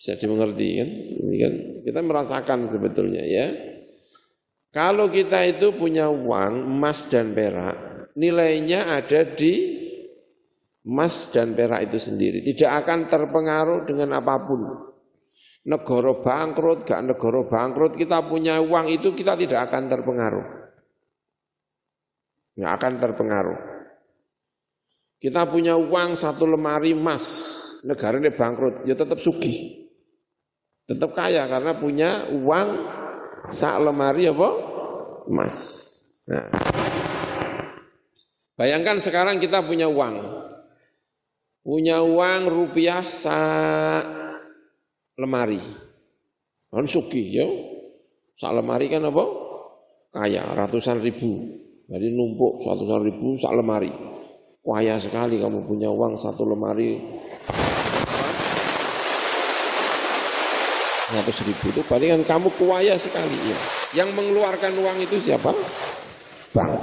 Bisa dimengerti kan? Ini kan kita merasakan sebetulnya ya. Kalau kita itu punya uang emas dan perak nilainya ada di emas dan perak itu sendiri. Tidak akan terpengaruh dengan apa pun. Negara bangkrut gak negara bangkrut kita punya uang itu kita tidak akan terpengaruh. Nggak akan terpengaruh. Kita punya uang satu lemari emas, negara ini bangkrut, ya tetap sugih. Tetap kaya karena punya uang sak lemari apa? Emas. Nah. Bayangkan sekarang kita punya uang. Punya uang rupiah sak lemari. Kan sugih ya. Sak lemari kan apa? Kaya, ratusan ribu. Jadi numpuk ratusan ribu sak lemari. Kaya sekali kamu punya uang satu lemari seratus ribu itu kan kamu kaya sekali ya. Yang mengeluarkan uang itu siapa? Bank.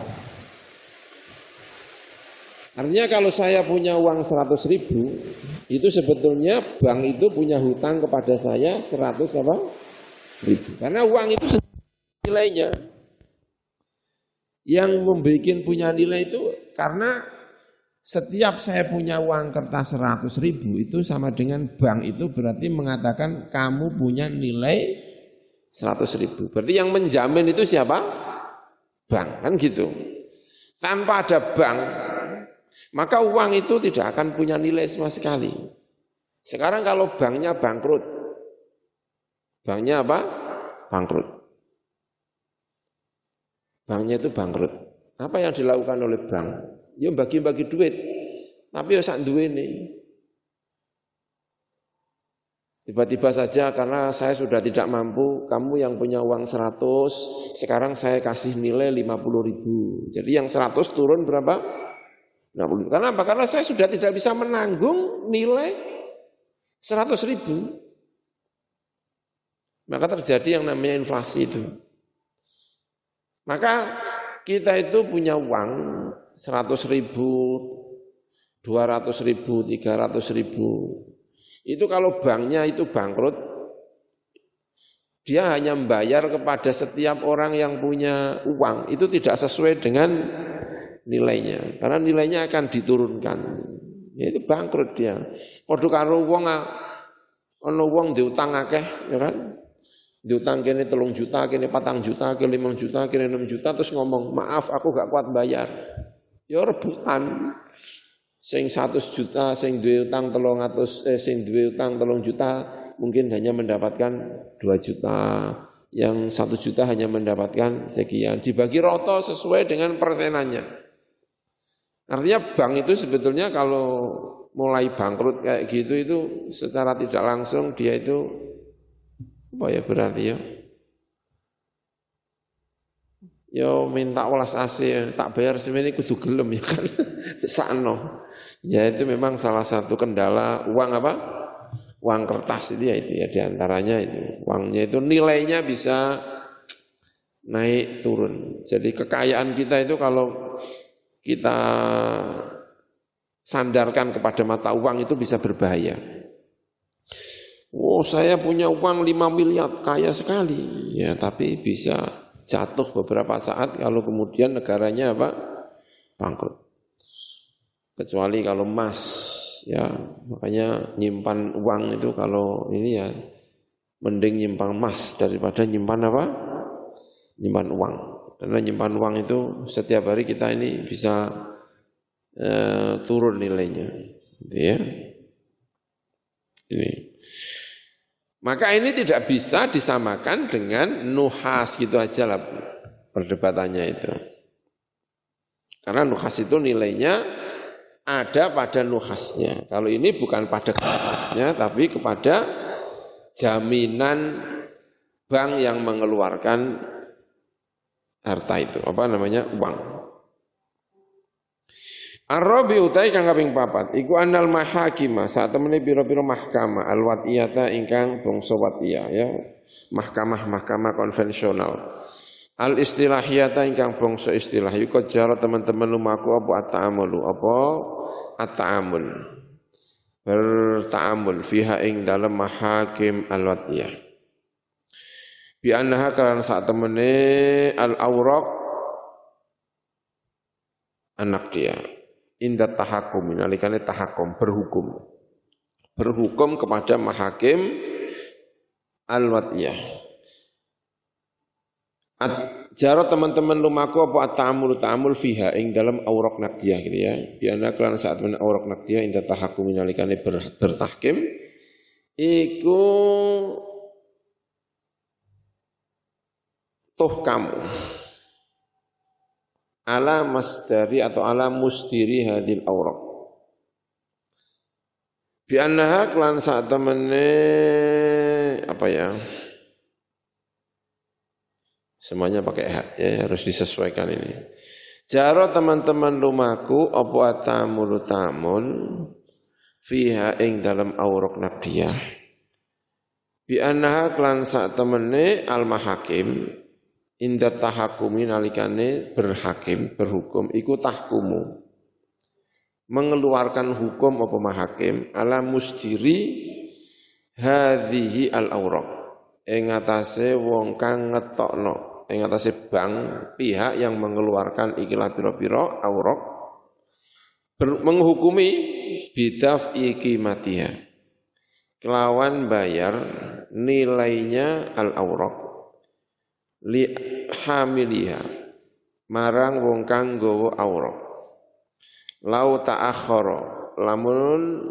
Artinya kalau saya punya uang seratus ribu, itu sebetulnya bank itu punya hutang kepada saya seratus apa? ribu. Karena uang itu nilainya. Yang membuat punya nilai itu karena setiap saya punya uang kertas 100 ribu itu sama dengan bank itu berarti mengatakan kamu punya nilai 100 ribu. Berarti yang menjamin itu siapa? Bank, kan gitu. Tanpa ada bank, maka uang itu tidak akan punya nilai sama sekali. Sekarang kalau banknya bangkrut, banknya apa? Bangkrut. Banknya itu bangkrut. Apa yang dilakukan oleh bank? Ya bagi-bagi duit. Tapi ya sak ini. Tiba-tiba saja karena saya sudah tidak mampu, kamu yang punya uang 100, sekarang saya kasih nilai 50 ribu. Jadi yang 100 turun berapa? 60. Karena apa? Karena saya sudah tidak bisa menanggung nilai 100 ribu. Maka terjadi yang namanya inflasi itu. Maka kita itu punya uang 100 ribu, 200 ribu, 300 ribu. Itu kalau banknya itu bangkrut, dia hanya membayar kepada setiap orang yang punya uang. Itu tidak sesuai dengan nilainya. Karena nilainya akan diturunkan. Ya, itu bangkrut dia. Padha karo wong ana wong diutang akeh, ya kan? Diutang kene telung juta, kene patang juta, kene limang juta, kene enam juta, terus ngomong, maaf aku gak kuat bayar. Ya rebutan. Sing 100 juta, sing duwe utang 300 eh sing duwe utang 3 juta mungkin hanya mendapatkan 2 juta. Yang 1 juta hanya mendapatkan sekian. Dibagi roto sesuai dengan persenannya. Artinya bank itu sebetulnya kalau mulai bangkrut kayak gitu itu secara tidak langsung dia itu apa ya berarti ya Yo minta welas AC tak bayar semene kudu gelem ya kan. Sakno. Ya itu memang salah satu kendala uang apa? Uang kertas itu ya itu ya di antaranya itu. Uangnya itu nilainya bisa naik turun. Jadi kekayaan kita itu kalau kita sandarkan kepada mata uang itu bisa berbahaya. Oh saya punya uang 5 miliar, kaya sekali. Ya tapi bisa jatuh beberapa saat kalau kemudian negaranya apa? bangkrut. Kecuali kalau emas ya, makanya nyimpan uang itu kalau ini ya mending nyimpan emas daripada nyimpan apa? nyimpan uang. Karena nyimpan uang itu setiap hari kita ini bisa eh, turun nilainya. Gitu ya. Ini. Maka ini tidak bisa disamakan dengan nuhas gitu aja lah perdebatannya itu. Karena nuhas itu nilainya ada pada nuhasnya. Kalau ini bukan pada kertasnya, tapi kepada jaminan bank yang mengeluarkan harta itu. Apa namanya? Uang. Arabi utai kang kaping papat. Iku anal mahakimah. Saat temene pira-pira mahkamah. Alwatiyata ingkang bangsa watiyah ya. Mahkamah-mahkamah konvensional. Al istilahiyata ingkang bangsa istilah. Iku jara teman-teman lumaku apa at-ta'amulu apa? At-ta'amul. Berta'amul fiha ing dalam mahakim alwatiyah. Bi annaha karena saat temene al awraq anak dia inda tahakum nalikane tahakum berhukum. Berhukum kepada mahakim al-wadiyah. Jarot teman-teman lumaku apa tamul tamul fiha ing dalam aurok nakdiyah gitu ya. Biana kelan saat men aurok nakdiyah inda tahakum minalikane ber, bertahkim. Iku tuh kamu ala masdari atau ala mustiri hadil aurok. Bi annaha kelan saat temene apa ya? Semuanya pakai hak ya harus disesuaikan ini. Jaro teman-teman rumahku apa tamul tamun fiha ing dalam aurok nabdiyah. Bi annaha klan sak temene al mahakim inda tahakumi nalikane berhakim berhukum iku tahkumu. Mengeluarkan hukum apa mahakim? Ala mustiri hadhihi al aurok ing atase wong kang ngetokno ing atase bank pihak yang mengeluarkan ikilah piro-piro aurok menghukumi bidaf ikimatiha kelawan bayar nilainya al aurok li hamiliha. Marang wong kang gawa aurok lau ta'akhara lamun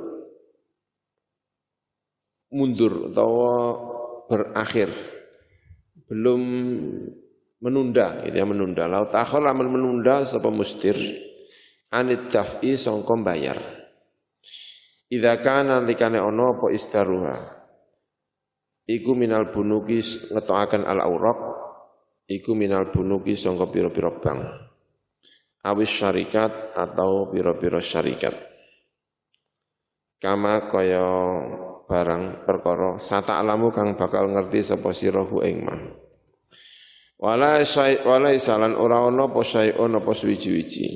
mundur utawa berakhir. Belum menunda gitu ya menunda. Laut akhir lamun menunda sapa mustir? Anit daf'i sangka bayar idza kana likane ono apa istaruha? Iku minal bunuki ngetokaken al auraq iku minal bunuki sangka pira-pira bank awis syarikat atau pira-pira syarikat kama kaya barang perkara sata alamu kang bakal ngerti sapa sira ing mah Wala syai wala isalan ora ana apa syai'un apa suwiji-wiji.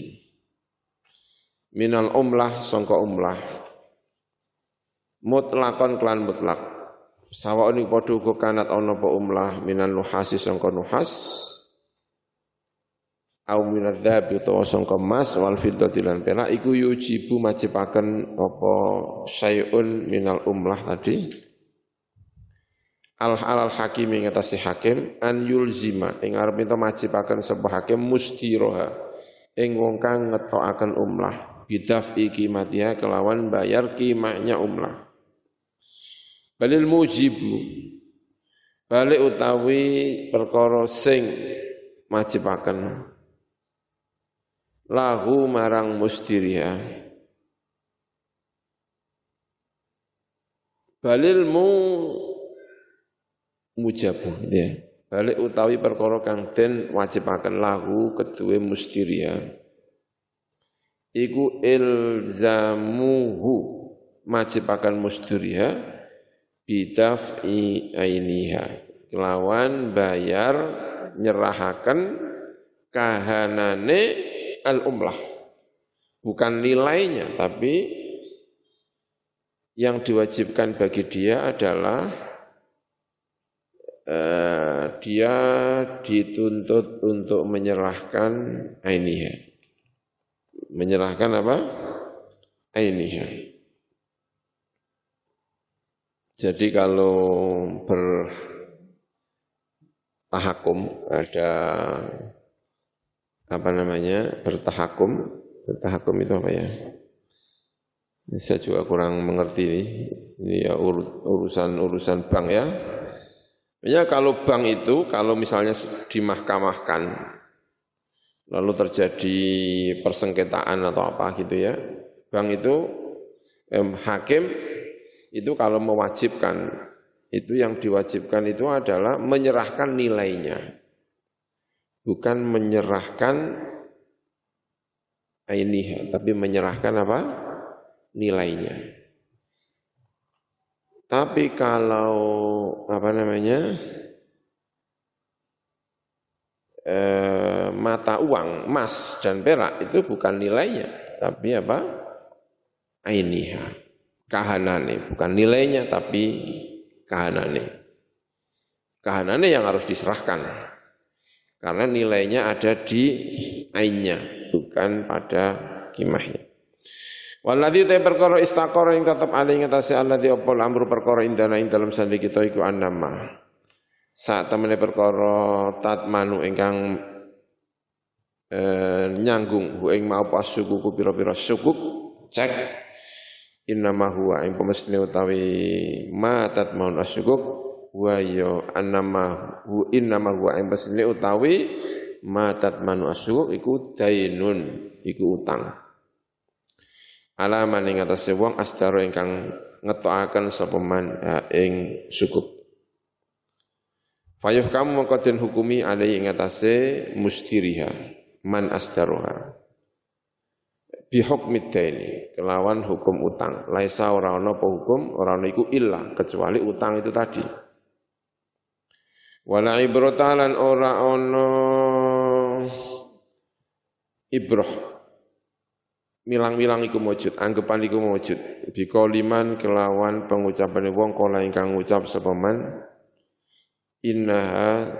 Minal umlah sangka umlah. Mutlakon klan mutlak. Sawa ini padha uga kanat ana apa umlah minan nuhasi sangka nuhas. Au minadz dzahab utawa sangka emas wal fiddati lan perak iku yujibu majibaken apa syai'un minal umlah tadi. Al halal hakim ing atase hakim an yulzima. Ing arep minta majibaken sebuah hakim mustiroha. Ing wong kang ngetokaken umlah. Bidaf ikimatiha kelawan bayar kimahnya umlah balil mujibu balik utawi perkara sing majibaken lahu marang mustiriha balilmu mujabu gitu ya. Balik utawi perkara kang den wajibaken lahu keduwe mustiria. Iku ilzamuhu majibakan mustiria bidaf'i ainiha. Kelawan bayar nyerahaken kahanane al-umlah. Bukan nilainya, tapi yang diwajibkan bagi dia adalah eh, dia dituntut untuk menyerahkan ainiha. Menyerahkan apa? Ainiha. Jadi kalau bertahakum ada apa namanya bertahakum bertahakum itu apa ya? Saya juga kurang mengerti ini, ini ya urusan urusan bank ya. Ya kalau bank itu kalau misalnya dimahkamahkan lalu terjadi persengketaan atau apa gitu ya, bank itu eh, hakim itu kalau mewajibkan itu yang diwajibkan itu adalah menyerahkan nilainya, bukan menyerahkan ini, tapi menyerahkan apa nilainya. Tapi kalau apa namanya eh, mata uang emas dan perak itu bukan nilainya, tapi apa? Ainiha, kahanane, bukan nilainya tapi kahanane. Kahanane yang harus diserahkan. Karena nilainya ada di ainnya, bukan pada kimahnya. Waladhi te perkara istaqara ing tetep ali ing atase alladzi opol amru perkara indana ing dalam sandi kita iku annama. saat temene perkara tatmanu ingkang eh, nyanggung hu ing mau pas suku pira-pira sukuk cek innama huwa ing pemesne utawi ma tatmaun asyukuk wa ya annama hu innama huwa ing pemesne utawi ma tatmanu asyukuk iku dainun iku utang alaman ing atase wong astaro ingkang ngetokaken sapa man ing sukuk Fayuh kamu mongko den hukumi alai ing atase mustiriha man astaroha. Bihukmid daini kelawan hukum utang. Laisa ora ana apa hukum, ora ana iku illa kecuali utang itu tadi. Wala ibratalan ora ana milang-milang iku mujud, anggapan iku mujud. Bikoliman kelawan pengucapan wong kala ingkang ngucap sapa man innaha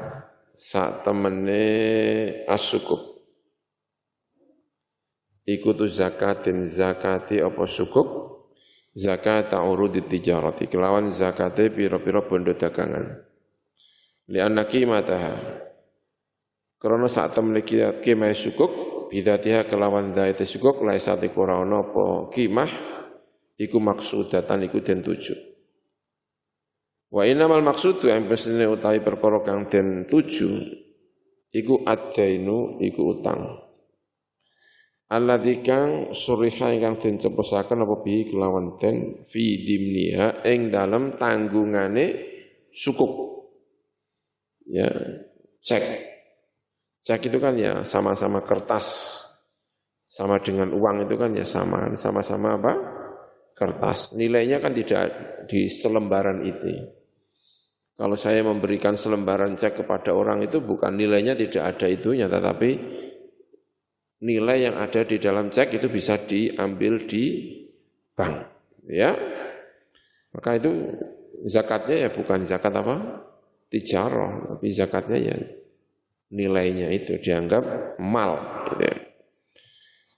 sak temene asukuk iku tu zakatin zakati apa sukuk? Zakat urudi tijarati kelawan zakate pira-pira bondo dagangan. Li anna qimataha krana sak temene kimah sukuk bidatiha kelawan zaite sukuk laisati ora ana apa kimah iku maksudatan iku den tuju. Wa innamal maqsudu yang pesene utawi perkara kang den tuju iku adainu iku utang. Alladzi kang suriha ingkang den ceposaken apa bi kelawan den fi dimniha ing dalem tanggungane sukuk. Ya, cek. Cek itu kan ya sama-sama kertas. Sama dengan uang itu kan ya sama, sama-sama apa? Kertas. Nilainya kan tidak di selembaran itu. Kalau saya memberikan selembaran cek kepada orang itu bukan nilainya tidak ada itunya, tetapi nilai yang ada di dalam cek itu bisa diambil di bank. Ya, maka itu zakatnya ya bukan zakat apa? Tijaroh, tapi zakatnya ya nilainya itu dianggap mal. Gitu ya.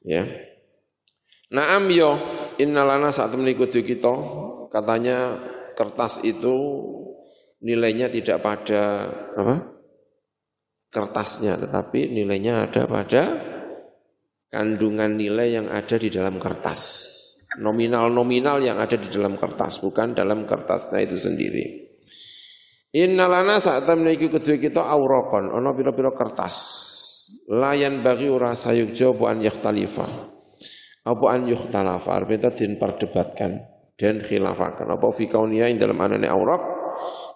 ya. Naam yo innalana saat mengikuti kita katanya kertas itu nilainya tidak pada apa? kertasnya, tetapi nilainya ada pada kandungan nilai yang ada di dalam kertas. Nominal-nominal yang ada di dalam kertas, bukan dalam kertasnya itu sendiri. Innalana saat menaiki kedua kita aurokon, ono piro-piro kertas. Layan bagi ura sayuk jawab an yakhtalifa. Apa an yukhtalafa, artinya din perdebatkan dan khilafakan. Apa fikaunia yang dalam anane aurok,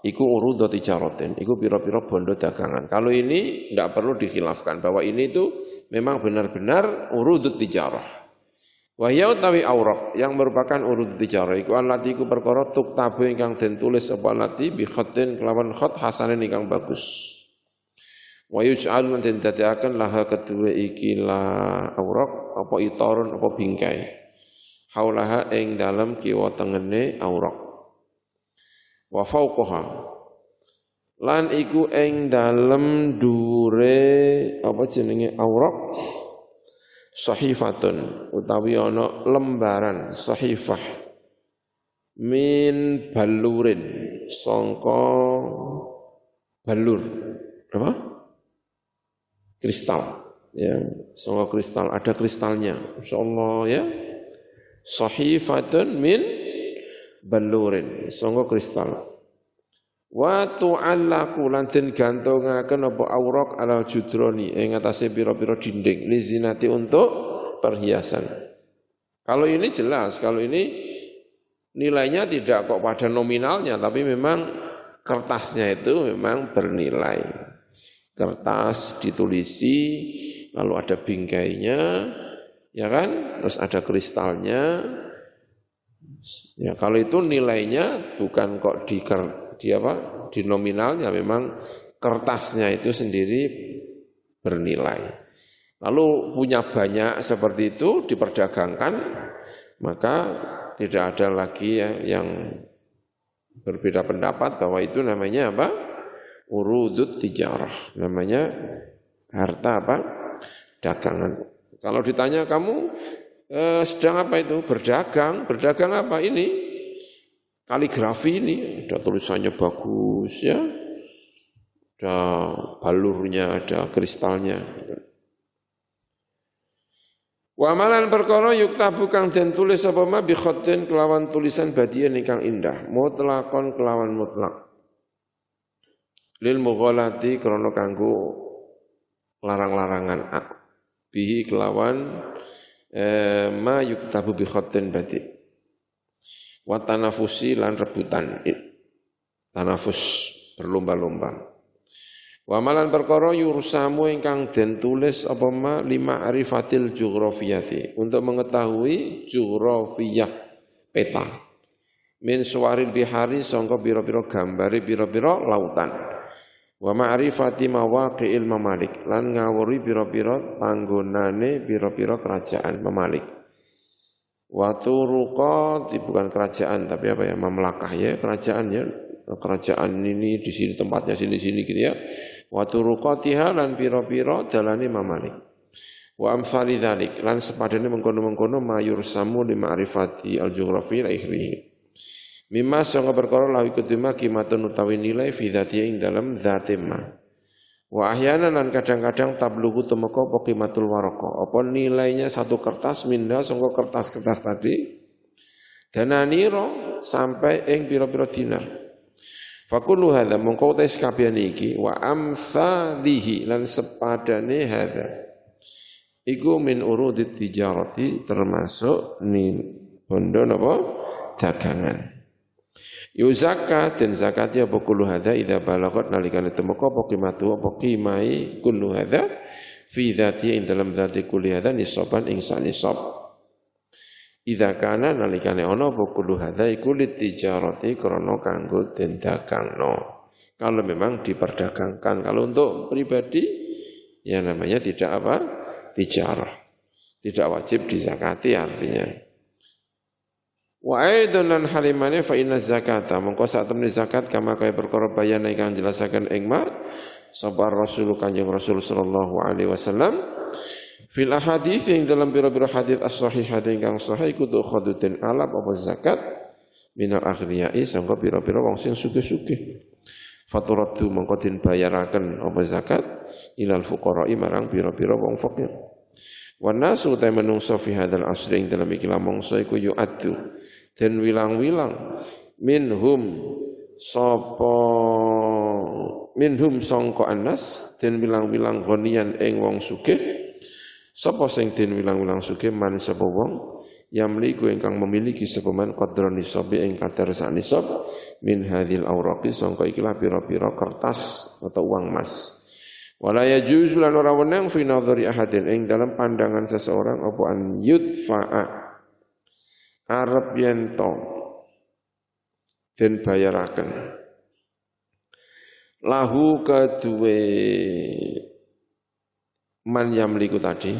iku urudha tijaratin, iku pira-pira bondo dagangan. Kalau ini tidak perlu dikhilafkan bahwa ini itu memang benar-benar urudut tijarah. Wahya utawi auraq yang merupakan urut tijarah iku allati iku perkara tuktabu ingkang den tulis apa allati bi khatin kelawan khat hasanin ingkang bagus. Wa yuj'al lan den dadiaken laha kedua iki la auraq apa itarun apa bingkai. Haulaha ing dalam kiwa tengene auraq wa fauqaha lan iku ing dalem dure apa jenenge awraq? Sahifatun utawi ana lembaran sahifah. Min balurin sangka balur. Apa? Kristal. Ya sangka kristal ada kristalnya. Insyaallah ya. Sahifatun min balurin sangga kristal wa tu'allaku lan den gantungaken apa auraq ala judroni ing atase pira-pira dinding lizinati untuk perhiasan. Kalau ini jelas kalau ini nilainya tidak kok pada nominalnya tapi memang kertasnya itu memang bernilai. Kertas ditulisi lalu ada bingkainya ya kan? Terus ada kristalnya. Ya, kalau itu nilainya bukan kok di, di apa? di nominalnya memang kertasnya itu sendiri bernilai. Lalu punya banyak seperti itu diperdagangkan, maka tidak ada lagi ya yang berbeda pendapat bahwa itu namanya apa? Urudut tijarah. Namanya harta apa? Dagangan. Kalau ditanya kamu eh, sedang apa itu? Berdagang. Berdagang apa ini? Kaligrafi ini, ada tulisannya bagus ya. ada balurnya, ada kristalnya. Wa amalan perkara yuktabu kang den tulis apa ma bi kelawan tulisan badian ingkang indah, mutlakon kelawan mutlak. Lil mughalati krana kanggo larang-larangan bihi kelawan eh, ma yuktabu bi khatin badi. Wa tanafusi lan rebutan. Tanafus berlomba-lomba. Wa malan perkara yursamu ingkang den tulis apa ma lima arifatil jugrafiyati untuk mengetahui jugrafiyah peta. Min suwaril bihari sangka biro-biro gambari biro-biro lautan. Wa ma'rifati mawaqi'il mamalik lan ngawuri biro-biro panggonane biro-biro kerajaan mamalik. Wa turuqa bukan kerajaan tapi apa ya mamlakah ya kerajaan ya. Kerajaan ini di sini tempatnya sini-sini gitu ya. Wa turuqatiha lan pira-pira dalane mamalik. Wa amsali dzalik lan sepadane mengkono-mengkono mayur samu li ma'rifati al-jughrafi la ikhrihi. Mimma sanga perkara lawi kutima kimatun utawi nilai fi ing dalam dzate ma wa ahyana lan kadang-kadang tablugu temeka apa kimatul waraka apa nilainya satu kertas minda sangka kertas-kertas tadi dananiro sampai ing pira-pira dinar Fakulu hadza mongko tes kabeh iki wa amsalihi lan sepadane hadza. Iku min urudit tijarati termasuk ni bondo napa dagangan. Yuzakka dan zakat ya kullu hadza idza balagat nalikane temeka apa qimatu apa qimai kullu hadza fi dzati ing dalam dzati kulli hadza nisaban ing nisab. Idza kana nalikane ana apa kulo hadza iku litijarati krana kanggo den dagangno. Kalau memang diperdagangkan, kalau untuk pribadi ya namanya tidak apa? Tijarah. Tidak wajib dizakati artinya. Wa aidun lan halimane fa inna zakata mongko sak temne zakat kama kaya perkara bayan ingkang jelasaken ing ma sapa Rasul Kanjeng Rasul sallallahu alaihi wasallam Fil ahadits yang dalam biro-biro hadis as-sahih hadis ingkang sahih kudu khadutin alab apa zakat minal aghniyai sangka biro-biro wong sing sugih-sugih. Faturatu mengko den bayaraken apa zakat ilal fuqara'i marang biro-biro wong fakir. Wa nasu ta menungso fi hadzal asri ing dalam iki mongso iku yu'addu den wilang-wilang minhum sapa minhum sangka anas den wilang-wilang gonian ing wong sugih Sapa sing den wilang-wilang sugih man sapa wong yamliku ingkang memiliki sapa man qadra nisabi ing kadar sak nisab min hadhil awraqi sangka ikilah pira-pira kertas atau uang emas. Wala yajuzu lan ora wenang fi nadhari ahadin ing dalam pandangan seseorang apa an yudfa'a arep yen to bayaraken. Lahu kaduwe man yamliku tadi.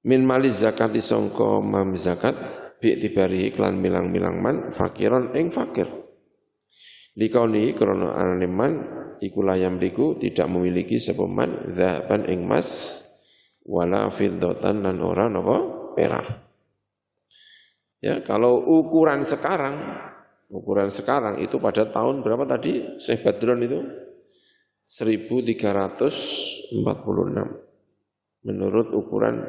Min malis zakat sangka mam zakat bi tibari iklan milang-milang man fakiran ing fakir. Likauni krana anane man iku layam liku tidak memiliki sapa man dzaban ing mas wala fiddatan lan perak ya kalau ukuran sekarang ukuran sekarang itu pada tahun berapa tadi Syekh Badron itu 1346 menurut ukuran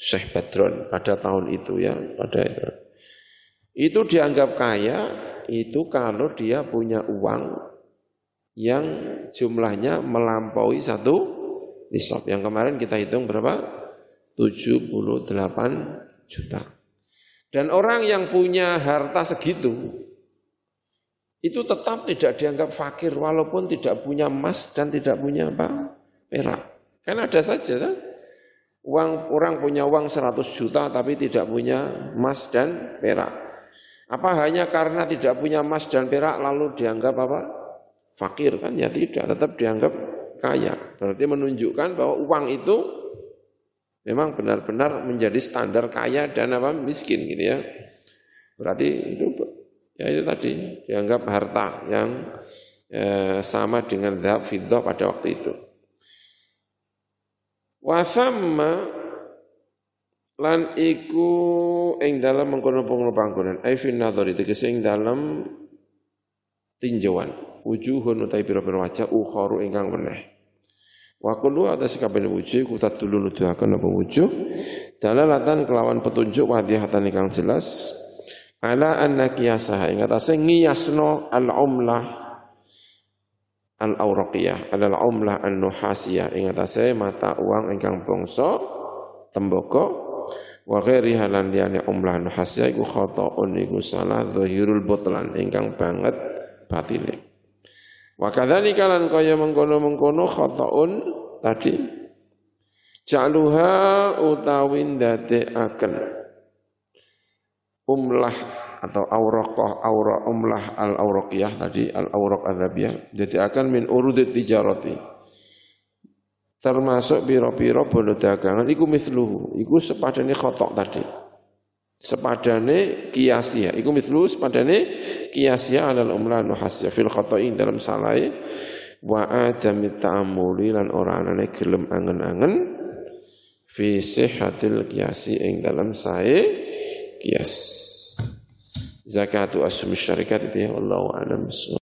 Syekh Badron pada tahun itu ya pada itu. Itu dianggap kaya itu kalau dia punya uang yang jumlahnya melampaui satu nisab. Yang kemarin kita hitung berapa? 78 juta. Dan orang yang punya harta segitu itu tetap tidak dianggap fakir walaupun tidak punya emas dan tidak punya apa perak. Kan ada saja kan? Uang orang punya uang 100 juta tapi tidak punya emas dan perak. Apa hanya karena tidak punya emas dan perak lalu dianggap apa? Fakir kan? Ya tidak, tetap dianggap kaya. Berarti menunjukkan bahwa uang itu memang benar-benar menjadi standar kaya dan apa miskin gitu ya. Berarti itu Ya itu tadi dianggap harta yang eh, sama dengan zahab fiddah pada waktu itu. Wasamma lan iku ing dalam mengkono-kono panggonan ai fi nadhari tegese ing dalam tinjauan wujuhun utai pira-pira wajah ukharu ingkang meneh Wa kullu atas kabeh wujuh ku tadulu nuduhaken apa wujuh dalalatan kelawan petunjuk wadihatan ingkang jelas. Ala anna qiyasaha ing atase ngiyasno al-umlah al-auraqiyah. Al umlah an-nuhasiyah ing atase mata uang ingkang bangsa tembaga wa ghairi halan liyane umlah nuhasiyah iku khata'un iku salah zahirul butlan ingkang banget batile Wa kadzalika lan kaya mengkono-mengkono khata'un tadi. Ja'luha utawi ndadekaken. Umlah atau auraqah aura umlah al auraqiyah tadi al auraq adzabiyah akan min urudit tijarati. Termasuk biro-biro bondo dagangan iku misluhu iku sepadane khotok tadi sepadane kiasia iku mislu sepadane kiasia alal umla nuhasya fil khata'in dalam salai. Wa adami ta'amuli lan ora anane gelem angen-angen fi sihhatil kiasi ing dalam sae kias zakatu asmi syarikat itu ya Allah alam